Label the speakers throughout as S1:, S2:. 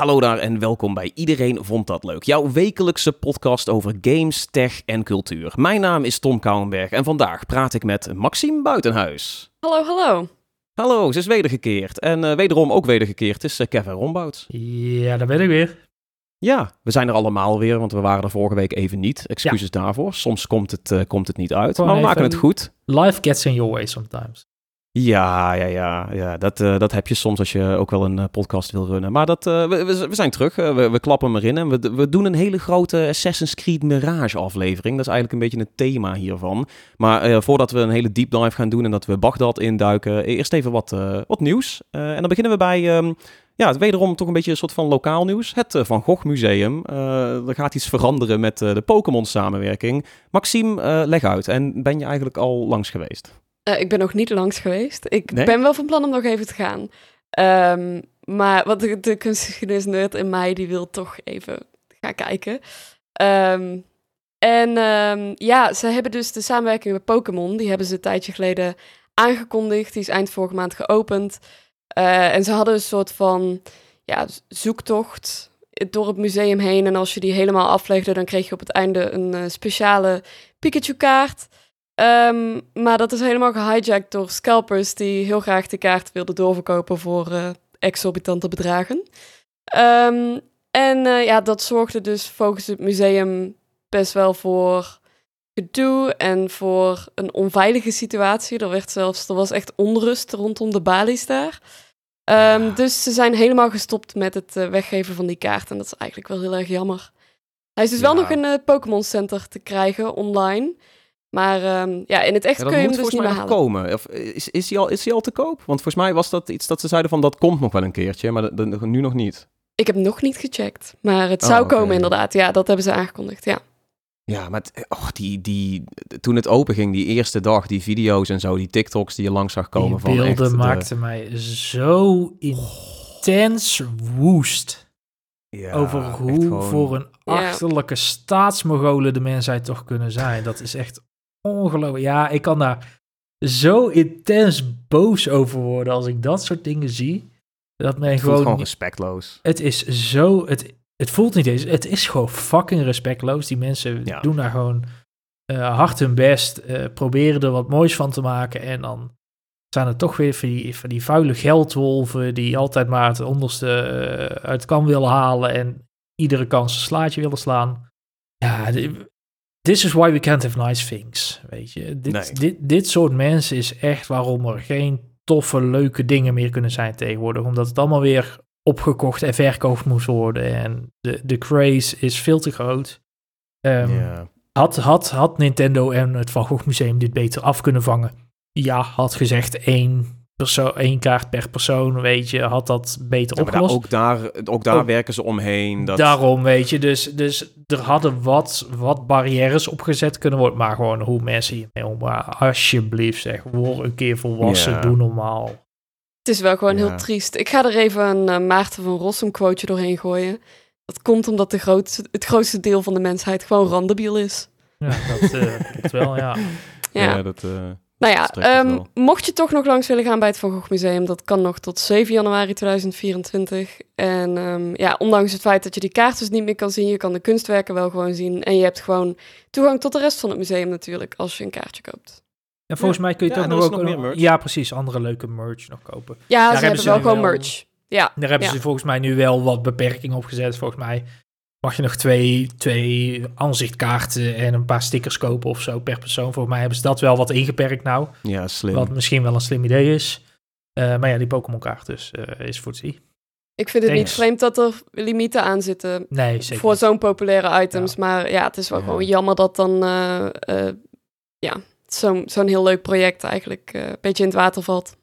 S1: Hallo daar en welkom bij Iedereen Vond Dat Leuk, jouw wekelijkse podcast over games, tech en cultuur. Mijn naam is Tom Kouwenberg en vandaag praat ik met Maxime Buitenhuis.
S2: Hallo, hallo.
S1: Hallo, ze is wedergekeerd. En uh, wederom ook wedergekeerd is uh, Kevin Rombout.
S3: Ja, daar ben ik weer.
S1: Ja, we zijn er allemaal weer, want we waren er vorige week even niet. Excuses ja. daarvoor. Soms komt het, uh, komt het niet uit, Gewoon maar we maken het goed.
S3: Life gets in your way sometimes.
S1: Ja, ja, ja, ja. Dat, uh, dat heb je soms als je ook wel een uh, podcast wil runnen. Maar dat, uh, we, zijn terug. we, we klappen erin. En we, we doen een hele grote Assassin's Creed Mirage aflevering. Dat is eigenlijk een beetje het thema hiervan. Maar voordat we een hele deep dive gaan doen en dat we Bagdad induiken, eerst even wat, wat nieuws. en dan beginnen we bij... Um, ja, wederom toch een beetje een soort van lokaal nieuws. Het Van Gogh Museum. er gaat iets veranderen met de Pokémon samenwerking. Maxime, leg uit. En ben je eigenlijk al langs geweest?
S2: Uh, ik ben nog niet langs geweest. Ik ben wel van plan om nog even te gaan. Um, maar wat de, de kunstgeschiedenis in mij, die wil toch even gaan kijken. Um, en um, ja, ze hebben dus de samenwerking met Pokémon, die hebben ze een tijdje geleden aangekondigd. Die is eind vorige maand geopend. Uh, en ze hadden een soort van ja, zoektocht door het museum heen. En als je die helemaal aflegde, dan kreeg je op het einde een uh, speciale Pikachu-kaart. Um, maar dat is helemaal gehijacked door scalpers die heel graag de kaart wilden doorverkopen voor uh, exorbitante bedragen. Um, en uh, ja, dat zorgde dus volgens het museum best wel voor gedoe en voor een onveilige situatie. Er werd zelfs, er was echt onrust rondom de balies daar. Um, Dus ze zijn helemaal gestopt met het uh, weggeven van die kaart. En dat is eigenlijk wel heel erg jammer. Hij is dus ja. wel nog een Pokémon Center te krijgen online. Maar um, ja, in het echt
S1: ja,
S2: kun je hem dus niet meer halen.
S1: komen. Of is, is, hij al, is hij al te koop? Want volgens mij was dat iets dat ze zeiden van dat komt nog wel een keertje, maar de, de, nu nog niet.
S2: Ik heb nog niet gecheckt, maar het zou oh, okay. komen inderdaad. Ja, dat hebben ze aangekondigd, ja.
S1: Ja, maar het, oh, die, die, toen het open ging, die eerste dag, die video's en zo, die TikToks die je langs zag komen
S3: die
S1: van
S3: beelden maakten de... mij zo intens woest. Ja, over hoe gewoon... voor een achterlijke ja. staatsmogolen de mensheid toch kunnen zijn. Dat is echt ongelooflijk. Ja, ik kan daar zo intens boos over worden als ik dat soort dingen zie. Dat men
S1: het
S3: gewoon,
S1: gewoon respectloos.
S3: Het is zo. Het, het voelt niet eens. Het is gewoon fucking respectloos. Die mensen ja. doen daar gewoon uh, hard hun best. Uh, proberen er wat moois van te maken. En dan zijn er toch weer van die, van die vuile geldwolven. die altijd maar het onderste uh, uit kan willen halen. en iedere kans een slaatje willen slaan. Ja, This is why we can't have nice things. Weet je, dit, nee. dit, dit soort mensen is echt waarom er geen toffe, leuke dingen meer kunnen zijn tegenwoordig. Omdat het allemaal weer opgekocht en verkocht moest worden. En de, de craze is veel te groot. Um, yeah. had, had, had Nintendo en het Van Gogh Museum dit beter af kunnen vangen? Ja, had gezegd één persoon, één kaart per persoon, weet je, had dat beter ja, opgelost.
S1: ook daar, ook daar ook, werken ze omheen. Dat...
S3: Daarom, weet je, dus, dus er hadden wat, wat barrières opgezet kunnen worden, maar gewoon hoe mensen hiermee omgaan. Alsjeblieft zeg, word een keer volwassen, ja. doe normaal.
S2: Het is wel gewoon ja. heel triest. Ik ga er even een uh, Maarten van Rossum quoteje doorheen gooien. Dat komt omdat de grootste, het grootste deel van de mensheid gewoon randebiel is.
S3: Ja, dat, uh, dat wel, ja.
S2: Ja,
S1: dat... Uh...
S2: Nou ja, um, mocht je toch nog langs willen gaan bij het Van Gogh Museum, dat kan nog tot 7 januari 2024. En um, ja, ondanks het feit dat je die kaart dus niet meer kan zien, je kan de kunstwerken wel gewoon zien. En je hebt gewoon toegang tot de rest van het museum natuurlijk, als je een kaartje koopt.
S3: En volgens ja. mij kun je ja, toch nog ook... Nog ja, precies, andere leuke merch nog kopen.
S2: Ja, Daar ze hebben, hebben wel gewoon merch. Ja.
S3: Daar hebben
S2: ja.
S3: ze volgens mij nu wel wat beperkingen op gezet. Volgens mij mag je nog twee, twee aanzichtkaarten en een paar stickers kopen of zo per persoon. Volgens mij hebben ze dat wel wat ingeperkt nou.
S1: Ja, slim.
S3: Wat misschien wel een slim idee is. Uh, maar ja, die Pokémon kaart dus uh, is voor het zien.
S2: Ik vind het Thanks. niet vreemd dat er limieten aan zitten
S3: nee, zeker
S2: voor zo'n populaire items. Ja. Maar ja, het is wel ja. gewoon jammer dat dan uh, ja, zo'n zo'n heel leuk project eigenlijk een beetje in het water valt.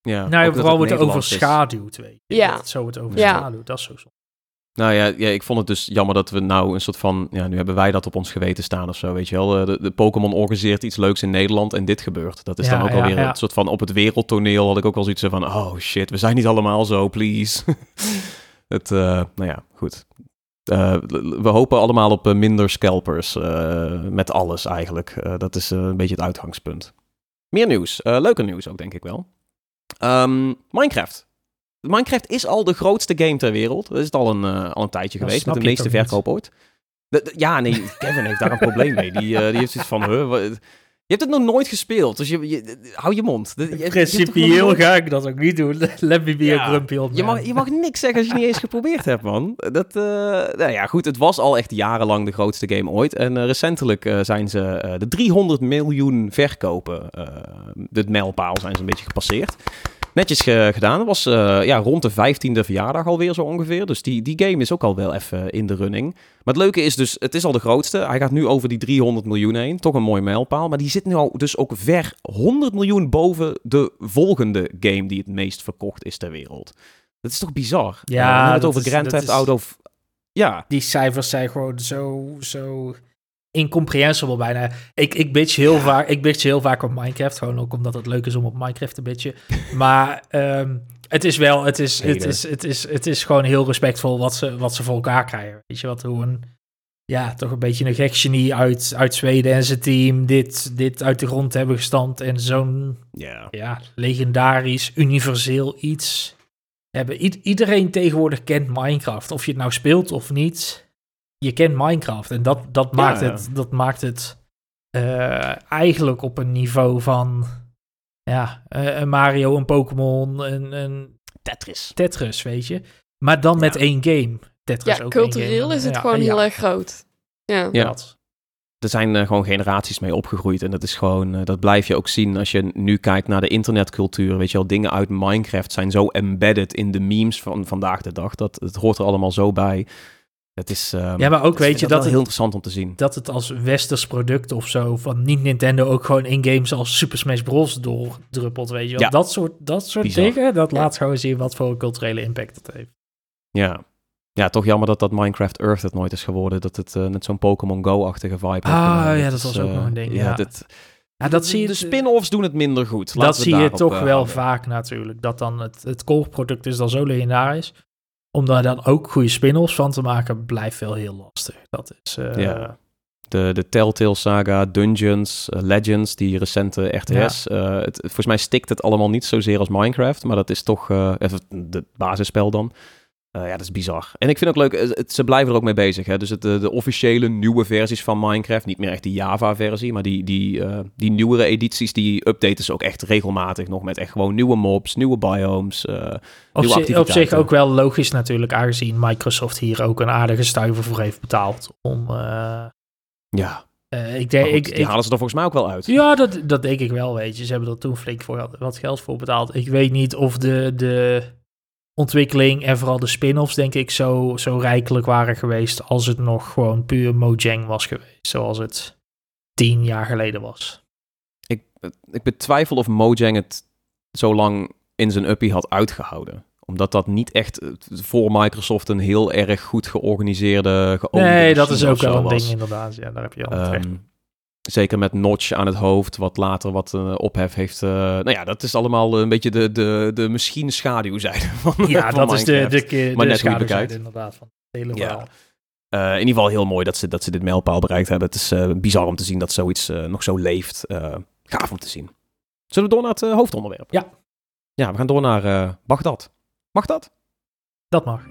S3: Ja, nou, vooral wordt er overschaduwd, weet je. Ja. Dat het zo wordt overschaduwd, ja. dat is zo.
S1: Nou ja, ja, ik vond het dus jammer dat we nou een soort van... Ja, nu hebben wij dat op ons geweten staan of zo, weet je wel. De, de Pokémon organiseert iets leuks in Nederland en dit gebeurt. Dat is ja, dan ook ja, alweer een soort van... Op het wereldtoneel had ik ook wel zoiets van... Oh shit, we zijn niet allemaal zo, please. het, uh, nou ja, goed. Uh, we hopen allemaal op minder scalpers uh, met alles eigenlijk. dat is een beetje het uitgangspunt. Meer nieuws. leuker nieuws ook, denk ik wel. Um, Minecraft Minecraft is al de grootste game ter wereld. Dat is het al een, uh, al een tijdje geweest, met de meeste verkoop ooit. ja, nee, Kevin heeft daar een probleem mee. Die, uh, die heeft zoiets van, huh, je hebt het nog nooit gespeeld, dus je, je hou je mond.
S3: Je, Principieel ga ik dat ook niet doen. Let me be ja, a grumpy
S1: je mag, je mag niks zeggen als je niet eens geprobeerd hebt, man. Dat, uh, nou ja, goed, het was al echt jarenlang de grootste game ooit. En uh, recentelijk uh, zijn ze de 300 miljoen verkopen, de mijlpaal zijn ze een beetje gepasseerd netjes gedaan. Dat was uh, ja, rond de 15e verjaardag alweer zo ongeveer. Dus die, die game is ook al wel even in de running. Maar het leuke is dus, het is al de grootste. Hij gaat nu over die 300 miljoen heen. Toch een mooi mijlpaal. Maar die zit nu al dus ook ver 100 miljoen boven de volgende game die het meest verkocht is ter wereld. Dat is toch bizar?
S3: Ja,
S1: uh, het over Grand Theft Auto... Ja.
S3: Die cijfers zijn gewoon zo, zo incomprehensible bijna. Ik, ik bitch heel vaak, ik bitch heel vaak op Minecraft, gewoon ook omdat het leuk is om op Minecraft te bitchen. Maar um, het is wel, het is, het is, het is, het is gewoon heel respectvol wat ze, wat ze voor elkaar krijgen. Weet je wat, hoe een, ja, toch een beetje een gek genie uit, uit Zweden en zijn team dit, dit uit de grond hebben gestampt en zo'n,
S1: yeah.
S3: ja, legendarisch, universeel iets hebben. iedereen tegenwoordig kent Minecraft, of je het nou speelt of niet je kent Minecraft. En dat, dat maakt het, dat maakt het uh, eigenlijk op een niveau van ja, uh, een Mario, een Pokémon, een, een
S1: Tetris.
S3: Tetris, weet je. Maar dan met één game. Tetris
S2: ja,
S3: ook
S2: cultureel is het gewoon heel erg groot. Ja.
S1: ja. Er zijn uh, gewoon generaties mee opgegroeid. En dat is gewoon, dat blijf je ook zien als je nu kijkt naar de internetcultuur. Weet je wel, dingen uit Minecraft zijn zo embedded in de memes van vandaag de dag. Dat het hoort er allemaal zo bij. Het is, um,
S3: ja, maar ook weet je dat,
S1: het, heel interessant om te zien.
S3: Dat het als westers product of zo van niet Nintendo ook gewoon in games als Super Smash Bros. doordruppelt, weet je wel. Ja. Dat soort, dat soort dingen, dat laat gewoon zien wat voor culturele impact het heeft.
S1: Ja. Ja, toch jammer dat dat Minecraft Earth het nooit is geworden. Dat het uh, net zo'n Pokémon Go-achtige vibe
S3: Ah, ja, dat was ook nog een ding. Ja, ja. Dat zie je.
S1: De spin-offs doen het minder goed.
S3: dat zie je toch uh, wel vaak natuurlijk. Dat dan het, het core-product is dan zo legendarisch om daar dan ook goede spin-offs van te maken, blijft wel heel lastig. Dat is... Uh...
S1: Ja. De, de Telltale Saga, Dungeons, uh, Legends, die recente RTS. Ja. Uh, het, volgens mij stikt het allemaal niet zozeer als Minecraft, maar dat is toch even het basisspel dan. Uh, ja, dat is bizar. En ik vind ook leuk, eh, het, ze blijven er ook mee bezig. Hè? Dus het, de, de, officiële nieuwe versies van Minecraft, niet meer echt die Java-versie, maar die, die, uh, die nieuwere edities, die updaten ze ook echt regelmatig nog met echt gewoon nieuwe mobs, nieuwe biomes, uh, op,
S3: op zich ook wel logisch natuurlijk, aangezien Microsoft hier ook een aardige stuiver voor heeft betaald om...
S1: ja.
S3: ik denk,
S1: goed,
S3: ik,
S1: die halen ze er volgens mij ook wel uit.
S3: Ja, dat, dat denk ik wel, weet je. Ze hebben er toen flink voor wat geld voor betaald. Ik weet niet of de... de ontwikkeling en vooral de spin-offs, denk ik, zo, zo rijkelijk waren geweest als het nog gewoon puur Mojang was geweest, zoals het tien jaar geleden was.
S1: Ik, ik betwijfel of Mojang het zo lang in zijn uppie had uitgehouden omdat dat niet echt eh, voor Microsoft een heel erg goed georganiseerde,
S3: Nee, dat is ook wel een ding inderdaad. Ja, daar heb je al um,
S1: Zeker met Notch aan het hoofd, wat later wat uh, ophef heeft. Uh, nou ja, dat is allemaal een beetje de, de, de misschien schaduwzijde van
S3: Ja,
S1: van
S3: dat is de, de, de, maar net inderdaad van het hele ja.
S1: Uh, in ieder geval heel mooi dat ze, dat ze dit mijlpaal bereikt hebben. Het is bizar om te zien dat zoiets nog zo leeft. gaaf om te zien. Zullen we door naar het hoofdonderwerp?
S3: Ja.
S1: Ja, we gaan door naar Bagdad. Mag dat?
S3: Dat mag.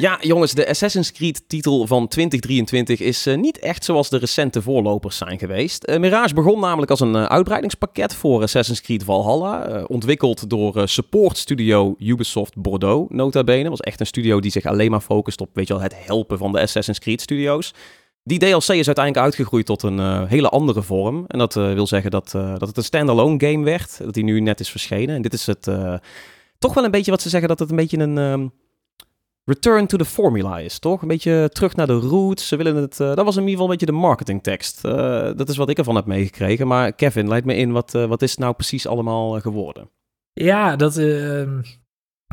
S1: Ja, jongens, de Assassin's Creed-titel van 2023 is uh, niet echt zoals de recente voorlopers zijn geweest. Uh, Mirage begon namelijk als een uh, uitbreidingspakket voor Assassin's Creed Valhalla. ontwikkeld door support studio Ubisoft Bordeaux, nota bene. was echt een studio die zich alleen maar focust op weet je wel, het helpen van de Assassin's Creed-studio's. Die DLC is uiteindelijk uitgegroeid tot een hele andere vorm. En dat wil zeggen dat, dat het een standalone game werd. Dat die nu net is verschenen. En dit is het toch wel een beetje wat ze zeggen dat het een beetje een... Ehm, return to the formula is, toch? Een beetje terug naar de roots. Ze willen het. Uh, dat was in ieder geval een beetje de marketingtekst. Uh, dat is wat ik ervan heb meegekregen. Maar Kevin, leid me in. Wat, uh, wat is nou precies allemaal geworden?
S3: Ja, dat. Ehm,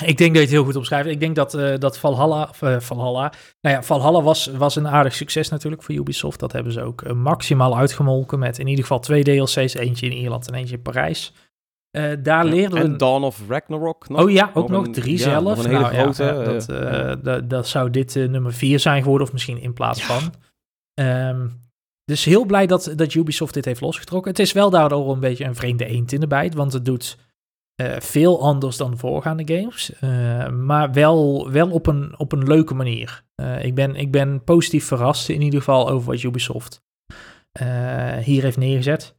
S3: ik denk dat je het heel goed omschrijft. Ik denk dat, dat Valhalla, Valhalla, nou ja, Valhalla was, was een aardig succes natuurlijk voor Ubisoft. Dat hebben ze ook maximaal uitgemolken met in ieder geval twee DLC's. Eentje in Ierland en eentje in Parijs. Uh, daar ja, leerden we...
S1: En Dawn of Ragnarok
S3: nog. Oh ja, ook nog, drie zelf. Nog een hele nou, grote. Ja, dat, uh, dat, zou dit uh, nummer vier zijn geworden, of misschien in plaats van. Um, dus heel blij dat, dat Ubisoft dit heeft losgetrokken. Het is wel daardoor een beetje een vreemde eend in de bijt, want het doet veel anders dan de voorgaande games, maar wel, wel op, een, op een leuke manier. ik, ben, ik ben positief verrast in ieder geval over wat Ubisoft hier heeft neergezet.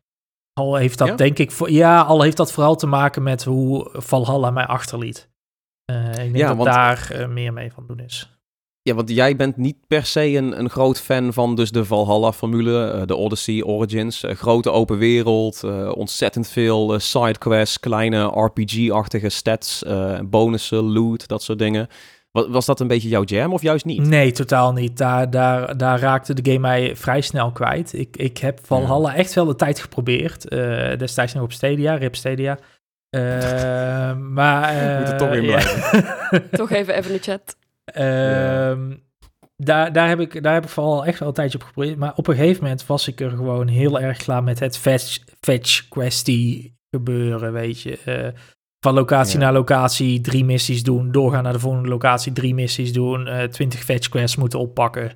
S3: Al heeft dat denk ik, voor, ja, al heeft dat vooral te maken met hoe Valhalla mij achterliet. ik denk ja, dat daar meer mee van doen is.
S1: Ja, want jij bent niet per se een, een groot fan van dus de Valhalla-formule, uh, de Odyssey, Origins. Uh, grote open wereld, uh, ontzettend veel sidequests, kleine RPG-achtige stats, bonussen, loot, dat soort dingen. Was, was dat een beetje jouw jam of juist niet?
S3: Nee, totaal niet. Daar, daar, daar raakte de game mij vrij snel kwijt. Ik, ik heb Valhalla echt wel de tijd geprobeerd. destijds nog op Stadia, Rip Stadia. maar...
S1: Moet er toch in blijven.
S2: toch even even in de chat.
S3: Ehm, daar, daar, heb ik, daar heb ik vooral echt wel een tijdje op geprobeerd. Maar op een gegeven moment was ik er gewoon heel erg klaar met het fetch, fetch questie gebeuren, weet je. Van locatie naar locatie drie missies doen, doorgaan naar de volgende locatie, drie missies doen, uh, twintig fetch quests moeten oppakken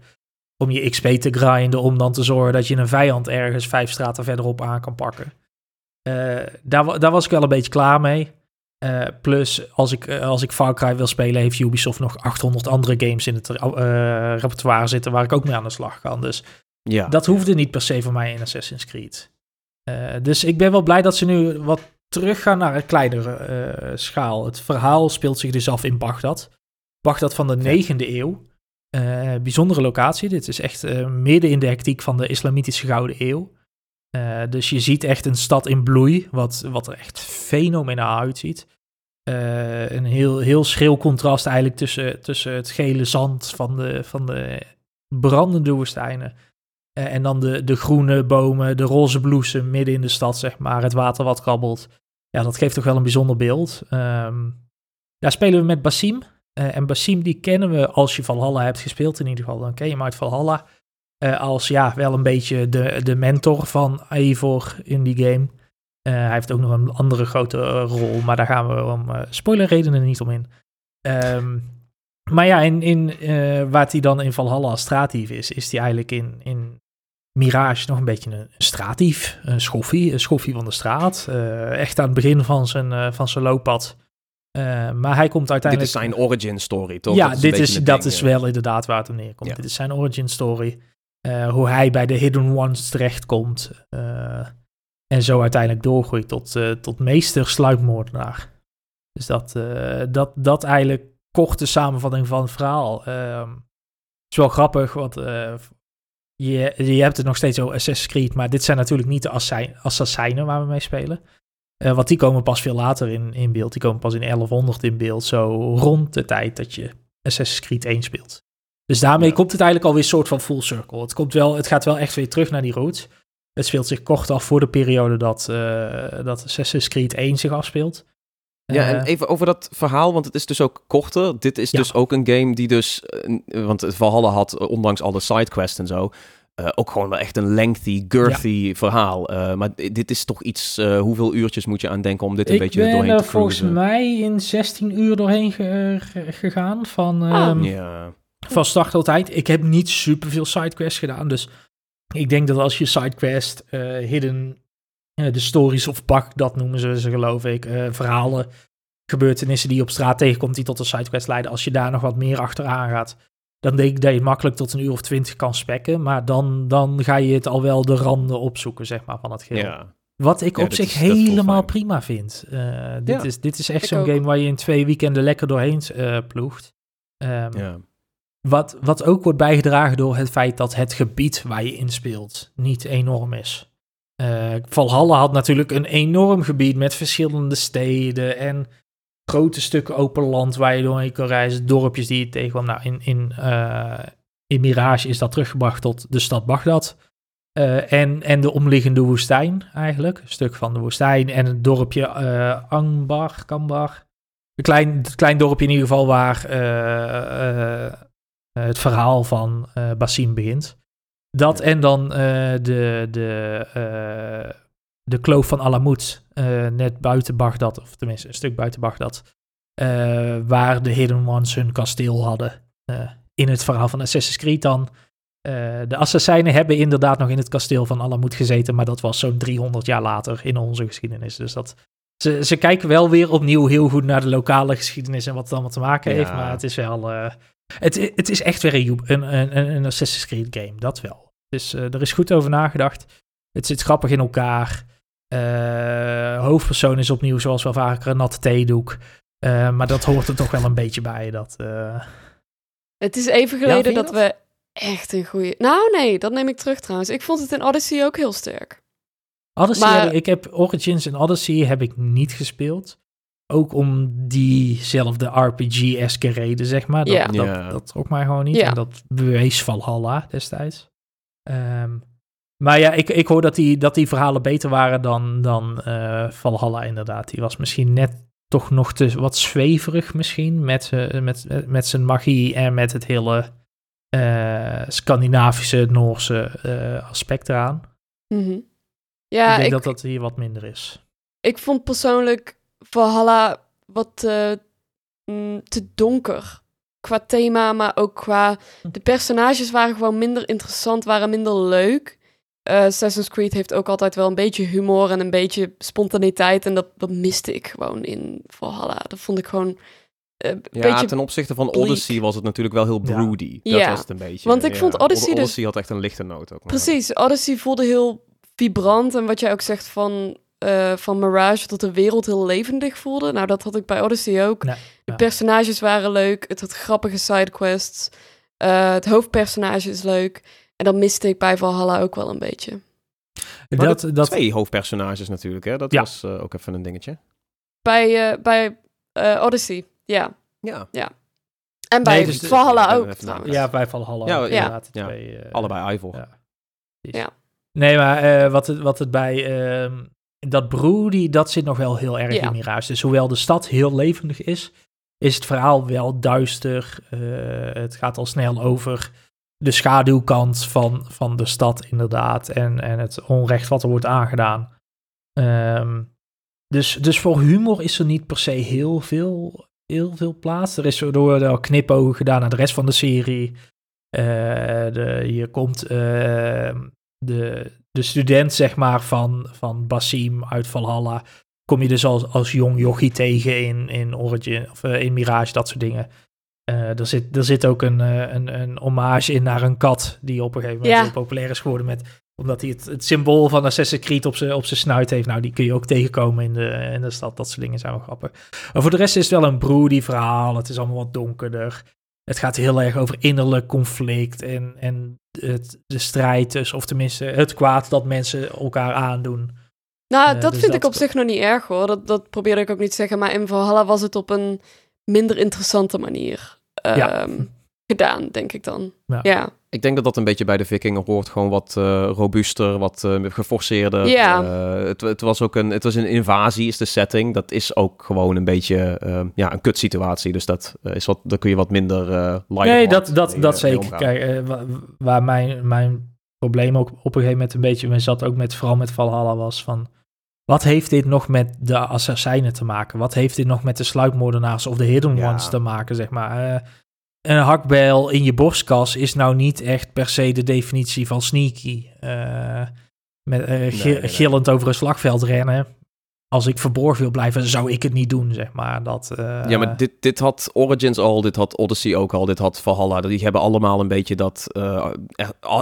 S3: om je XP te grinden, om dan te zorgen dat je een vijand ergens vijf straten verderop aan kan pakken. Uh, daar, daar was ik wel een beetje klaar mee. Uh, plus, als ik, als ik Far Cry wil spelen, heeft Ubisoft nog 800 andere games in het repertoire zitten waar ik ook mee aan de slag kan. Dus ja. dat hoefde niet per se voor mij in Assassin's Creed. dus ik ben wel blij dat ze nu wat teruggaan naar een kleinere schaal. Het verhaal speelt zich dus af in Bagdad. Bagdad van de 9e eeuw. bijzondere locatie. Dit is echt midden in de hectiek van de islamitische Gouden Eeuw. Uh, dus je ziet echt een stad in bloei, wat, wat er echt fenomenaal uitziet. Uh, een heel, heel schril contrast eigenlijk tussen, tussen het gele zand van de, van de brandende woestijnen. Uh, en dan de, de groene bomen, de roze bloesem midden in de stad, zeg maar. Het water wat krabbelt. Ja, dat geeft toch wel een bijzonder beeld. Um, daar spelen we met Basim. en Basim, die kennen we als je Valhalla hebt gespeeld in ieder geval. Dan ken je hem uit Valhalla. Uh, als ja, wel een beetje de, de mentor van Eivor in die game. Uh, hij heeft ook nog een andere grote rol, maar daar gaan we om spoilerredenen niet om in. Um, maar ja, in, in, waar hij dan in Valhalla straatief is, is hij eigenlijk in, in Mirage nog een beetje een straatief, een schoffie, een schoffie van de straat. echt aan het begin van zijn, van zijn looppad. maar hij komt uiteindelijk...
S1: Dit is zijn origin story, toch?
S3: Ja, dat is, dit is, dat is wel inderdaad waar het om neerkomt. Dit is zijn origin story. Hoe hij bij de Hidden Ones terechtkomt. En zo uiteindelijk doorgroeit tot, tot meester sluipmoordenaar. Dus dat, dat, dat eigenlijk korte samenvatting van het verhaal. Ehm, het is wel grappig, want je, je hebt het nog steeds over Assassin's Creed, maar dit zijn natuurlijk niet de assassinen waar we mee spelen. want die komen pas veel later in, in beeld. Die komen pas in 1100 in beeld, zo rond de tijd dat je Assassin's Creed 1 speelt. Dus daarmee komt het eigenlijk alweer een soort van full circle. Het, komt wel, het gaat wel echt weer terug naar die roots. Het speelt zich kort af voor de periode dat, uh, dat Assassin's Creed 1 zich afspeelt.
S1: Ja, en eh, even over dat verhaal, want het is dus ook korter. Dit is dus ook een game die dus, uh, want Valhalla had, ondanks alle sidequests en zo, uh, ook gewoon wel echt een lengthy, girthy verhaal. maar dit is toch iets, hoeveel uurtjes moet je aan denken om dit een beetje doorheen te cruisen? Ik
S3: ben volgens mij in 16 uur doorheen gegaan van... Um,
S1: ja
S3: van start altijd. Ik heb niet super veel sidequests gedaan. Dus ik denk dat als je sidequest, uh, hidden, de stories of pak, dat noemen ze ze geloof ik, uh, verhalen, gebeurtenissen die je op straat tegenkomt die tot een sidequest leiden. Als je daar nog wat meer achteraan gaat, dan denk ik dat je makkelijk tot een uur of twintig kan spekken. Maar dan, dan ga je het al wel de randen opzoeken, zeg maar, van het geheel. Ja. Wat ik op zich helemaal prima vind. dit, is, dit is echt zo'n game waar je in twee weekenden lekker doorheen ploegt. Um, ja. Wat, wat ook wordt bijgedragen door het feit dat het gebied waar je in speelt niet enorm is. Uh, Valhalla had natuurlijk een enorm gebied met verschillende steden en grote stukken open land waar je doorheen kan reizen, dorpjes die je tegenkwam. Nou, in, in, uh, in Mirage is dat teruggebracht tot de stad Bagdad. Uh, en, en de omliggende woestijn eigenlijk, een stuk van de woestijn en het dorpje Angbar, Kambar. Een klein, klein dorpje in ieder geval waar eh, het verhaal van Basim begint. Dat en dan uh, de, de, de kloof van Alamut, net buiten Bagdad, of tenminste een stuk buiten Bagdad, waar de Hidden Ones hun kasteel hadden. in het verhaal van Assassin's Creed dan. de assassijnen hebben inderdaad nog in het kasteel van Alamut gezeten, maar dat was zo'n 300 jaar later in onze geschiedenis. Dus dat, ze, ze kijken wel weer opnieuw heel goed naar de lokale geschiedenis en wat het allemaal te maken heeft. Maar het is wel. Het, het is echt weer een, een, een, een Assassin's Creed game, dat wel. Dus er is goed over nagedacht. Het zit grappig in elkaar. hoofdpersoon is opnieuw, zoals wel vaker, een natte theedoek. maar dat hoort er toch wel een beetje bij. Dat,
S2: Het is even geleden dat, dat we echt een goede. Nou, nee, dat neem ik terug trouwens. Ik vond het in Odyssey ook heel sterk.
S3: Odyssey, maar... ik heb Origins en Odyssey heb ik niet gespeeld. Ook om diezelfde RPG-eske reden, zeg maar. Dat, ja. dat, dat, trok mij gewoon niet. Ja. En dat bewees Valhalla destijds. Um, maar ja, ik, ik hoor dat die, dat die verhalen beter waren dan, dan uh, Valhalla inderdaad. Die was misschien net toch nog te wat zweverig misschien. Met, uh, met, met zijn magie en met het hele uh, Scandinavische, Noorse uh, aspect eraan.
S2: Mhm.
S3: Ja, ik denk dat dat hier wat minder is.
S2: Ik vond persoonlijk Valhalla wat uh, te donker qua thema, maar ook qua... De personages waren gewoon minder interessant, waren minder leuk. Assassin's Creed heeft ook altijd wel een beetje humor en een beetje spontaniteit. En dat, dat miste ik gewoon in Valhalla. Dat vond ik gewoon
S1: uh, ja, ten opzichte van Odyssey was het natuurlijk wel heel broody. Dat ja. was het een beetje.
S2: Want ik vond Odyssey dus...
S1: Odyssey had echt een lichte noot ook.
S2: Precies, Odyssey voelde heel vibrant. En wat jij ook zegt van, uh, van Mirage, dat de wereld heel levendig voelde. Nou, dat had ik bij Odyssey ook. de personages waren leuk, het had grappige sidequests. Uh, het hoofdpersonage is leuk. En dat miste ik bij Valhalla ook wel een beetje.
S1: Dat, dat, Twee hoofdpersonages natuurlijk, hè? Dat was ook even een dingetje.
S2: Bij, bij Odyssey. Ja.
S1: Ja.
S2: ja. En bij nee, dus Valhalla ook.
S3: Ja, bij Valhalla
S1: ja, ook, ja. ja. Twee, uh, Allebei Ivor.
S2: Ja. ja.
S3: Nee, maar uh, wat, het, wat het bij... Uh, dat broody, dat zit nog wel heel erg in Mirage. Dus hoewel de stad heel levendig is, is het verhaal wel duister. Uh, het gaat al snel over de schaduwkant van, van de stad, inderdaad. En, en het onrecht wat er wordt aangedaan. Um, dus, dus voor humor is er niet per se heel veel heel veel plaats. Er is door de knipogen gedaan naar de rest van de serie. Uh, de, hier komt uh, de, de student, zeg maar, van, van Basim uit Valhalla. Kom je dus als, als jong jochie tegen in, in Origin of uh, in Mirage, dat soort dingen. er, zit, er zit ook een, een, een hommage in naar een kat die op een gegeven moment ja. populair is geworden met omdat hij het, het symbool van Assassin's Creed op zijn op snuit heeft. Nou, die kun je ook tegenkomen in de, in de stad. Dat soort dingen zijn wel grappig. Maar voor de rest is het wel een broody verhaal. Het is allemaal wat donkerder. Het gaat heel erg over innerlijk conflict en, en het, de strijd tussen, of tenminste het kwaad dat mensen elkaar aandoen.
S2: Nou, uh, dat dus vind ik op zich nog niet erg hoor. Dat, dat probeerde ik ook niet te zeggen. Maar in Valhalla was het op een minder interessante manier ja. Ehm, gedaan, denk ik dan. ja. ja.
S1: Ik denk dat dat een beetje bij de Vikingen hoort. Gewoon wat uh, robuuster, wat uh, geforceerder.
S2: Ja.
S1: Uh, het, het, was ook een, het was een invasie, is de setting. Dat is ook gewoon een beetje ja, een kutsituatie. Dus dat is wat, daar kun je wat minder light
S3: Nee, dat, dat, dat zeker. Kijk, waar mijn, mijn probleem ook op een gegeven moment een beetje mee zat, ook met, vooral met Valhalla, was van... Wat heeft dit nog met de assassijnen te maken? Wat heeft dit nog met de sluipmoordenaars of de hidden ones te maken, zeg maar? Een hakbijl in je borstkas is nou niet echt per se de definitie van sneaky. Uh, met, uh, gillend over een slagveld rennen. Als ik verborgen wil blijven, zou ik het niet doen, zeg maar. Dat, uh...
S1: Ja, maar dit, dit had Origins al, dit had Odyssey ook al, dit had Valhalla. Die hebben allemaal een beetje dat